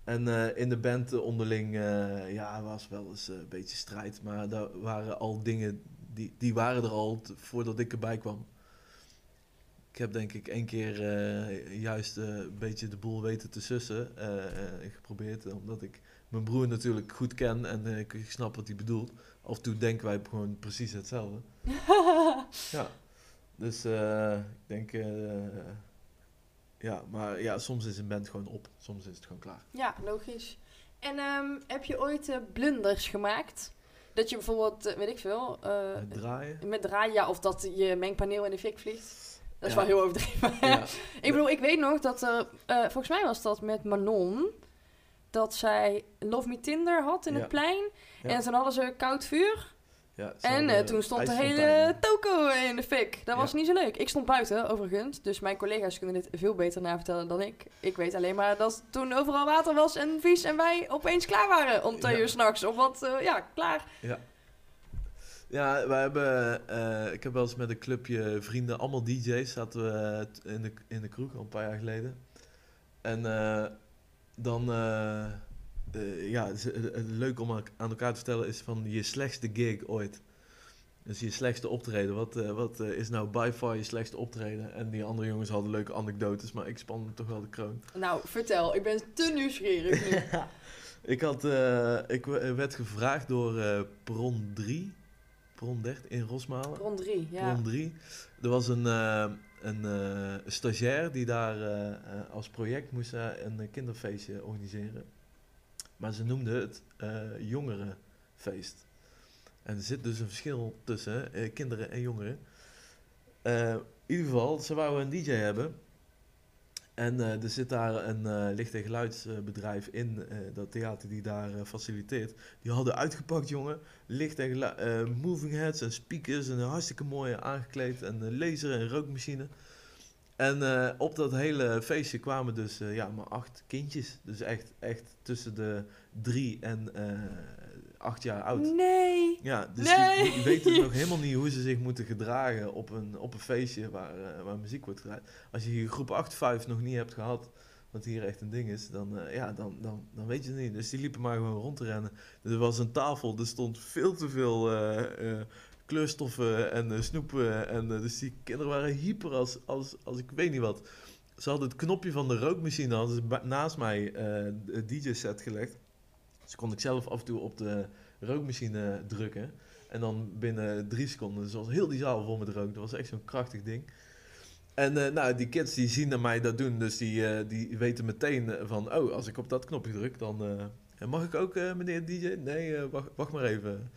En eh, in de band eh, onderling, eh, ja, was wel eens eh, een beetje strijd. Maar daar waren al dingen, die, die waren er al voordat ik erbij kwam. Ik heb denk ik één keer eh, juist eh, een beetje de boel weten te sussen. eh, geprobeerd, omdat ik mijn broer natuurlijk goed ken en ik, snap wat hij bedoelt. Af en toe denken wij gewoon precies hetzelfde. Ja, dus ik denk, ja, maar ja, soms is een band gewoon op, soms is het gewoon klaar. Ja, logisch. En ehm, heb je ooit blunders gemaakt? Dat je bijvoorbeeld, eh, weet ik veel, eh, Het draaien. met draaien, ja, of dat je mengpaneel in de fik vliegt. Dat is Ja. wel heel overdreven. Ja, ik bedoel, ik weet nog dat er, eh, volgens mij was dat met Manon, dat zij Love Me Tinder had in het plein. En toen hadden ze koud vuur. Ja, En eh, toen stond de hele toko in de fik. Dat was Ja. niet zo leuk. Ik stond buiten, overigens. Dus mijn collega's kunnen dit veel beter navertellen dan ik. Ik weet alleen maar dat toen overal water was en vies. En wij opeens klaar waren om twee Ja. uur s'nachts. Of wat, eh, ja, klaar. Ja, we hebben, eh, ik heb wel eens met een clubje vrienden, allemaal DJ's, zaten we in de, in de kroeg al een paar jaar geleden. En dan, eh, ja, het is, eh, leuk om aan elkaar te vertellen is van je slechtste gig ooit. Dus je slechtste optreden. Wat, eh, wat is nou by far je slechtste optreden? En die andere jongens hadden leuke anekdotes, maar ik span toch wel de kroon. Nou, vertel. Ik ben te nieuwsgierig nu. Ik, had, ik werd gevraagd door Pron 3, Pron 30 in Rosmalen. Rond drie, ja. Bron 3. Er was een, een stagiair die daar als project moest een kinderfeestje organiseren. Maar ze noemden het eh, jongerenfeest. En er zit dus een verschil tussen eh, kinderen en jongeren. Eh, in ieder geval, ze wouden een DJ hebben. En er zit daar een licht- en geluidsbedrijf in dat theater die daar faciliteert. Die hadden uitgepakt, jongen. Licht en moving heads en speakers en hartstikke mooi aangekleed. En laser en rookmachine. En eh, op dat hele feestje kwamen dus eh, ja, maar acht kindjes. Dus echt, echt tussen de drie en eh, acht jaar oud. Nee. Ja, dus Nee. die, die weten nog helemaal niet hoe ze zich moeten gedragen op een, op een feestje waar, waar muziek wordt gedraaid. Als je hier groep 8, 5 nog niet hebt gehad, wat hier echt een ding is, dan, ja, dan, dan, dan weet je het niet. Dus die liepen maar gewoon rond te rennen. Er was een tafel, er stond veel te veel kleurstoffen en eh, snoepen. En, eh, dus die kinderen waren hyper als, als, als ik weet niet wat. Ze hadden het knopje van de rookmachine ze naast mij eh de DJ-set gelegd. Dus kon ik zelf af en toe op de rookmachine drukken. En dan binnen drie seconden, dus heel die zaal vol met rook. Dat was echt zo'n krachtig ding. En nou, die kids die zien naar mij dat doen, dus die, die weten meteen van... Oh, als ik op dat knopje druk, dan... mag ik ook, meneer DJ? Nee, wacht, wacht maar even.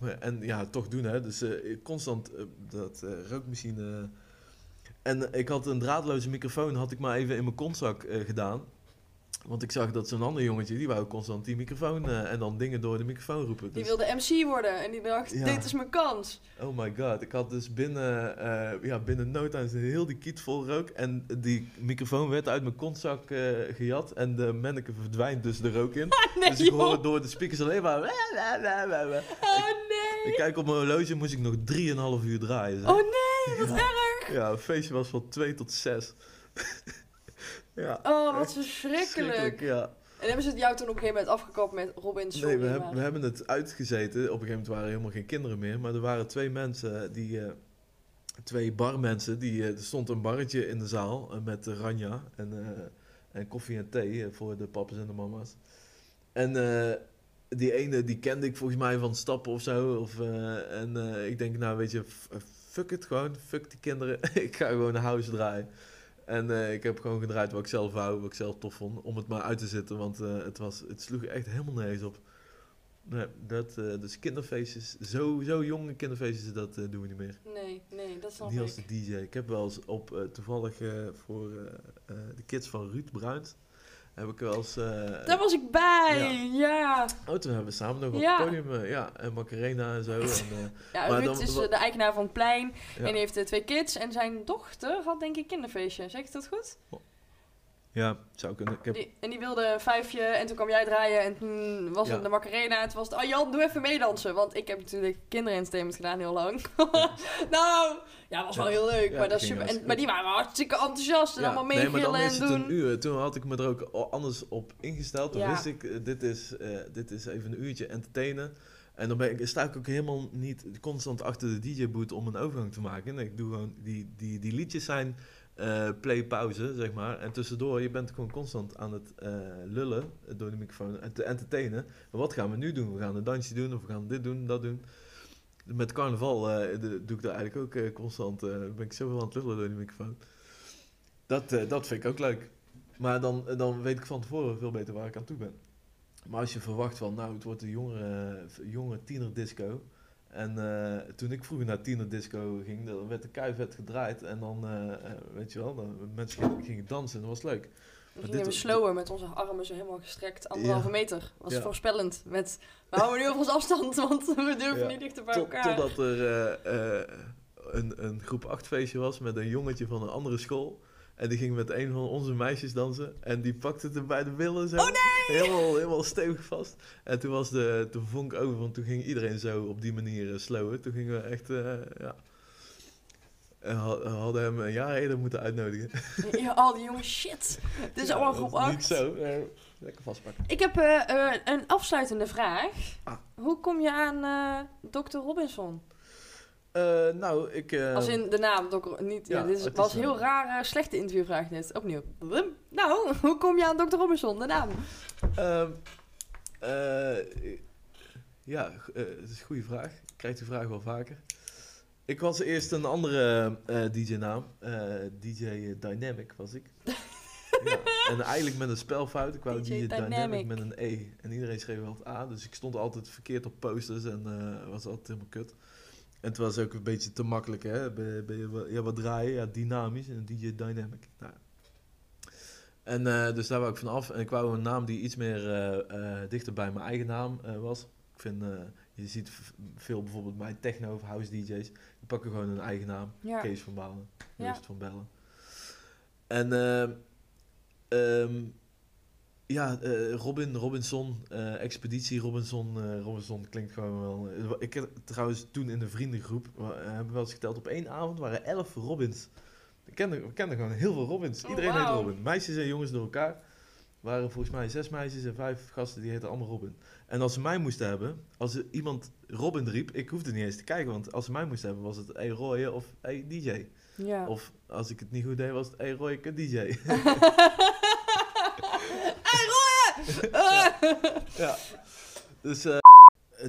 En ja, toch doen, hè. Dus eh, constant eh, dat eh, rookmachine... En ik had een draadloze microfoon, had ik maar even in mijn kontzak gedaan. Want ik zag dat zo'n ander jongetje, die wou constant die microfoon eh, en dan dingen door de microfoon roepen. Die Dus- wilde MC worden en die dacht, Ja. dit is mijn kans. Oh my god, ik had dus binnen, eh ja, binnen no time heel die kiet vol rook. En die microfoon werd uit mijn kontzak eh, gejat. En de manneke verdwijnt dus de rook in. nee, dus ik hoor joh. door de speakers alleen maar... Oh nee. Ik kijk op mijn horloge, moest ik nog 3,5 uur draaien. zeg. Oh nee, wat ja. erg. ja, het feestje was van 2 tot 6. Ja, Oh, wat verschrikkelijk. ja. En hebben ze het jou toen op een gegeven moment afgekapt met Robin, sorry, Nee, we, hebben we hebben het uitgezeten. Op een gegeven moment waren er helemaal geen kinderen meer. Maar er waren twee mensen die, eh, twee barmensen. Die, eh, er stond een barretje in de zaal eh, met ranja en, en koffie en thee voor de papa's en de mama's. En die ene die kende ik volgens mij van stappen of zo. Of, en ik denk, nou weet je, fuck het gewoon. Fuck die kinderen. ik ga gewoon een house draaien. En eh, ik heb gewoon gedraaid wat ik zelf wou, wat ik zelf tof vond. Om het maar uit te zetten, want eh, het, was, het sloeg echt helemaal nergens op. Nee, dat, eh, dus kinderfeestjes, zo, zo jonge kinderfeestjes, dat doen we niet meer. Nee, nee, dat snap Niet als ik. de DJ. Ik heb wel eens op, toevallig voor de kids van Ruud Bruins, heb ik wel eens... eh, Daar was ik bij, ja. Oh, toen hebben we samen nog op Ja. het podium, eh, ja, en Macarena en zo. En, eh, Ja, Maar Ruud dan- is de eigenaar van het plein en die heeft twee kids. En zijn dochter had denk ik kinderfeestje, zeg ik dat goed? Ja, zou kunnen. Ik heb, Die, en die wilde een vijfje en toen kwam jij draaien en toen was Ja. het de Macarena. En toen was het, oh Jan, doe even meedansen. Want ik heb natuurlijk kinderentertainment gedaan heel lang. nou, ja, was wel heel leuk. Ja, maar, dat super, en, maar die waren hartstikke enthousiast en ja, allemaal nee, maar meegillen dan is en het doen. een uur. Toen had ik me er ook anders op ingesteld. Toen wist ik, eh, dit is, eh, dit is even een uurtje entertainen. En dan ben ik, sta ik ook helemaal niet constant achter de DJ-boot om een overgang te maken. Nee, ik doe gewoon, die, die, die liedjes zijn eh, play-pauze, zeg maar. En tussendoor, je bent gewoon constant aan het eh, lullen door de microfoon en te entertainen. Maar wat gaan we nu doen? We gaan een dansje doen of we gaan dit doen, dat doen. Met carnaval eh, doe ik daar eigenlijk ook constant. ben ik zoveel aan het lullen door die microfoon. Dat, dat vind ik ook leuk. Maar dan, dan weet ik van tevoren veel beter waar ik aan toe ben. Maar als je verwacht van, nou, het wordt een jongere, jongere tienerdisco. En eh, toen ik vroeger naar tienerdisco ging, dan werd de kuivet gedraaid. En dan, eh, eh, weet je wel, dan, mensen gingen, dansen en dat was leuk. Dan dit gingen we slower met onze armen zo helemaal gestrekt, anderhalve Ja. meter. Was Ja. voorspellend. Met, we houden nu op ons afstand, want we durven Ja. niet dichter bij Tot, elkaar. totdat er een, een groep 8 feestje was met een jongetje van een andere school. En die ging met een van onze meisjes dansen. En die pakte het bij de billen zo. Oh nee! Helemaal, helemaal stevig vast. En toen was de, de vonk over, want toen ging iedereen zo op die manier uh, slowen. Toen gingen we echt, eh, ja... En ha- hadden hem een jaar eerder moeten uitnodigen. Ja, al die jongens, shit. Dit is Ja, allemaal dat groep is 8. Niet zo. eh, lekker vastpakken. Ik heb eh, eh, een afsluitende vraag. Ah. Hoe kom je aan eh Dr. Robinson? Eh, nou, ik... eh, Als in de naam, Dr. niet. Ja, ja, dit is, het is was een- heel raar, eh, slechte interviewvraag net. Opnieuw. Nou, hoe kom je aan Dr. Robinson, de naam? Ehm, eh, ja, het is een goede vraag. Ik krijg die vraag wel vaker. Ik was eerst een andere DJ-naam. DJ Dynamic was ik. ja. En eigenlijk met een spelfout. Ik wou DJ DJ, Dynamic. Dynamic. met een E. En iedereen schreef wel het A. Dus ik stond altijd verkeerd op posters en was altijd helemaal kut. En het was ook een beetje te makkelijk, hè? Ben, ben je ja, wat draaien? Ja, dynamisch en een DJ Dynamic. Nou, en eh, dus daar wou ik van af. En ik wou een naam die iets meer eh, eh, dichter bij mijn eigen naam was. Ik vind, eh, je ziet veel bijvoorbeeld bij techno of house DJ's. Die pakken gewoon hun eigen naam. Ja. Kees van Balen, Ja. Rust van Bellen. En ehm, ja, eh, Robin, Robinson, eh, Expeditie Robinson. eh, Robinson klinkt gewoon wel... ik heb trouwens toen in de vriendengroep, hebben we wel eens geteld, op één avond waren elf Robins. We kenden, we kenden gewoon heel veel Robins. Oh, Iedereen heet. Robin. Meisjes en jongens door elkaar. waren volgens mij zes meisjes en vijf gasten die heten allemaal Robin. En als ze mij moesten hebben, als er iemand Robin riep, ik hoefde niet eens te kijken, want als ze mij moesten hebben was het hey Roy of hey DJ. Ja. Of als ik het niet goed deed was het hey Roy, ik een DJ. Ja. Dus eh,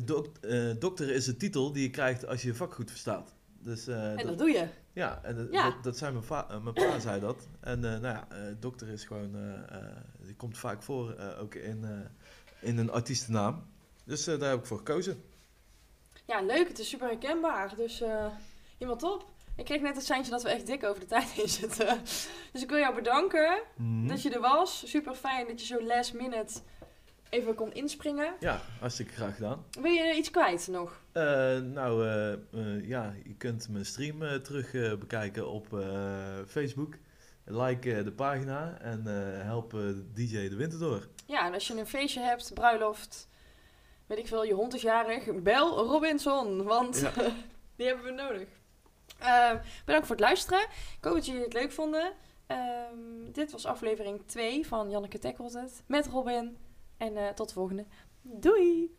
dok- eh, dokter is de titel die je krijgt als je je vak goed verstaat. Dus eh, En dat- dat doe je. Ja, en dat- Ja. Dat, dat zei mijn, mijn pa zei dat. En nou ja, dokter is gewoon, die komt vaak voor, ook in, in een artiestennaam. Dus daar heb ik voor gekozen. Ja, leuk. Het is super herkenbaar. Dus helemaal top. Ik kreeg net het seintje dat we echt dik over de tijd heen zitten. Dus ik wil jou bedanken Mhm. dat je er was. Super fijn dat je zo last minute even kon inspringen. Ja, hartstikke graag gedaan. Wil je iets kwijt nog? Eh, nou eh, eh, ja, je kunt mijn stream terug bekijken op Facebook. Like de pagina en help DJ de winter door. Ja, en als je een feestje hebt, bruiloft, weet ik veel, je hond is jarig, bel Robinson, want Ja. die hebben we nodig. Ehm, bedankt voor het luisteren. Ik hoop dat jullie het leuk vonden. Ehm, dit was aflevering 2 van Janneke Tackelt het met Robin. En eh, tot de volgende. Doei!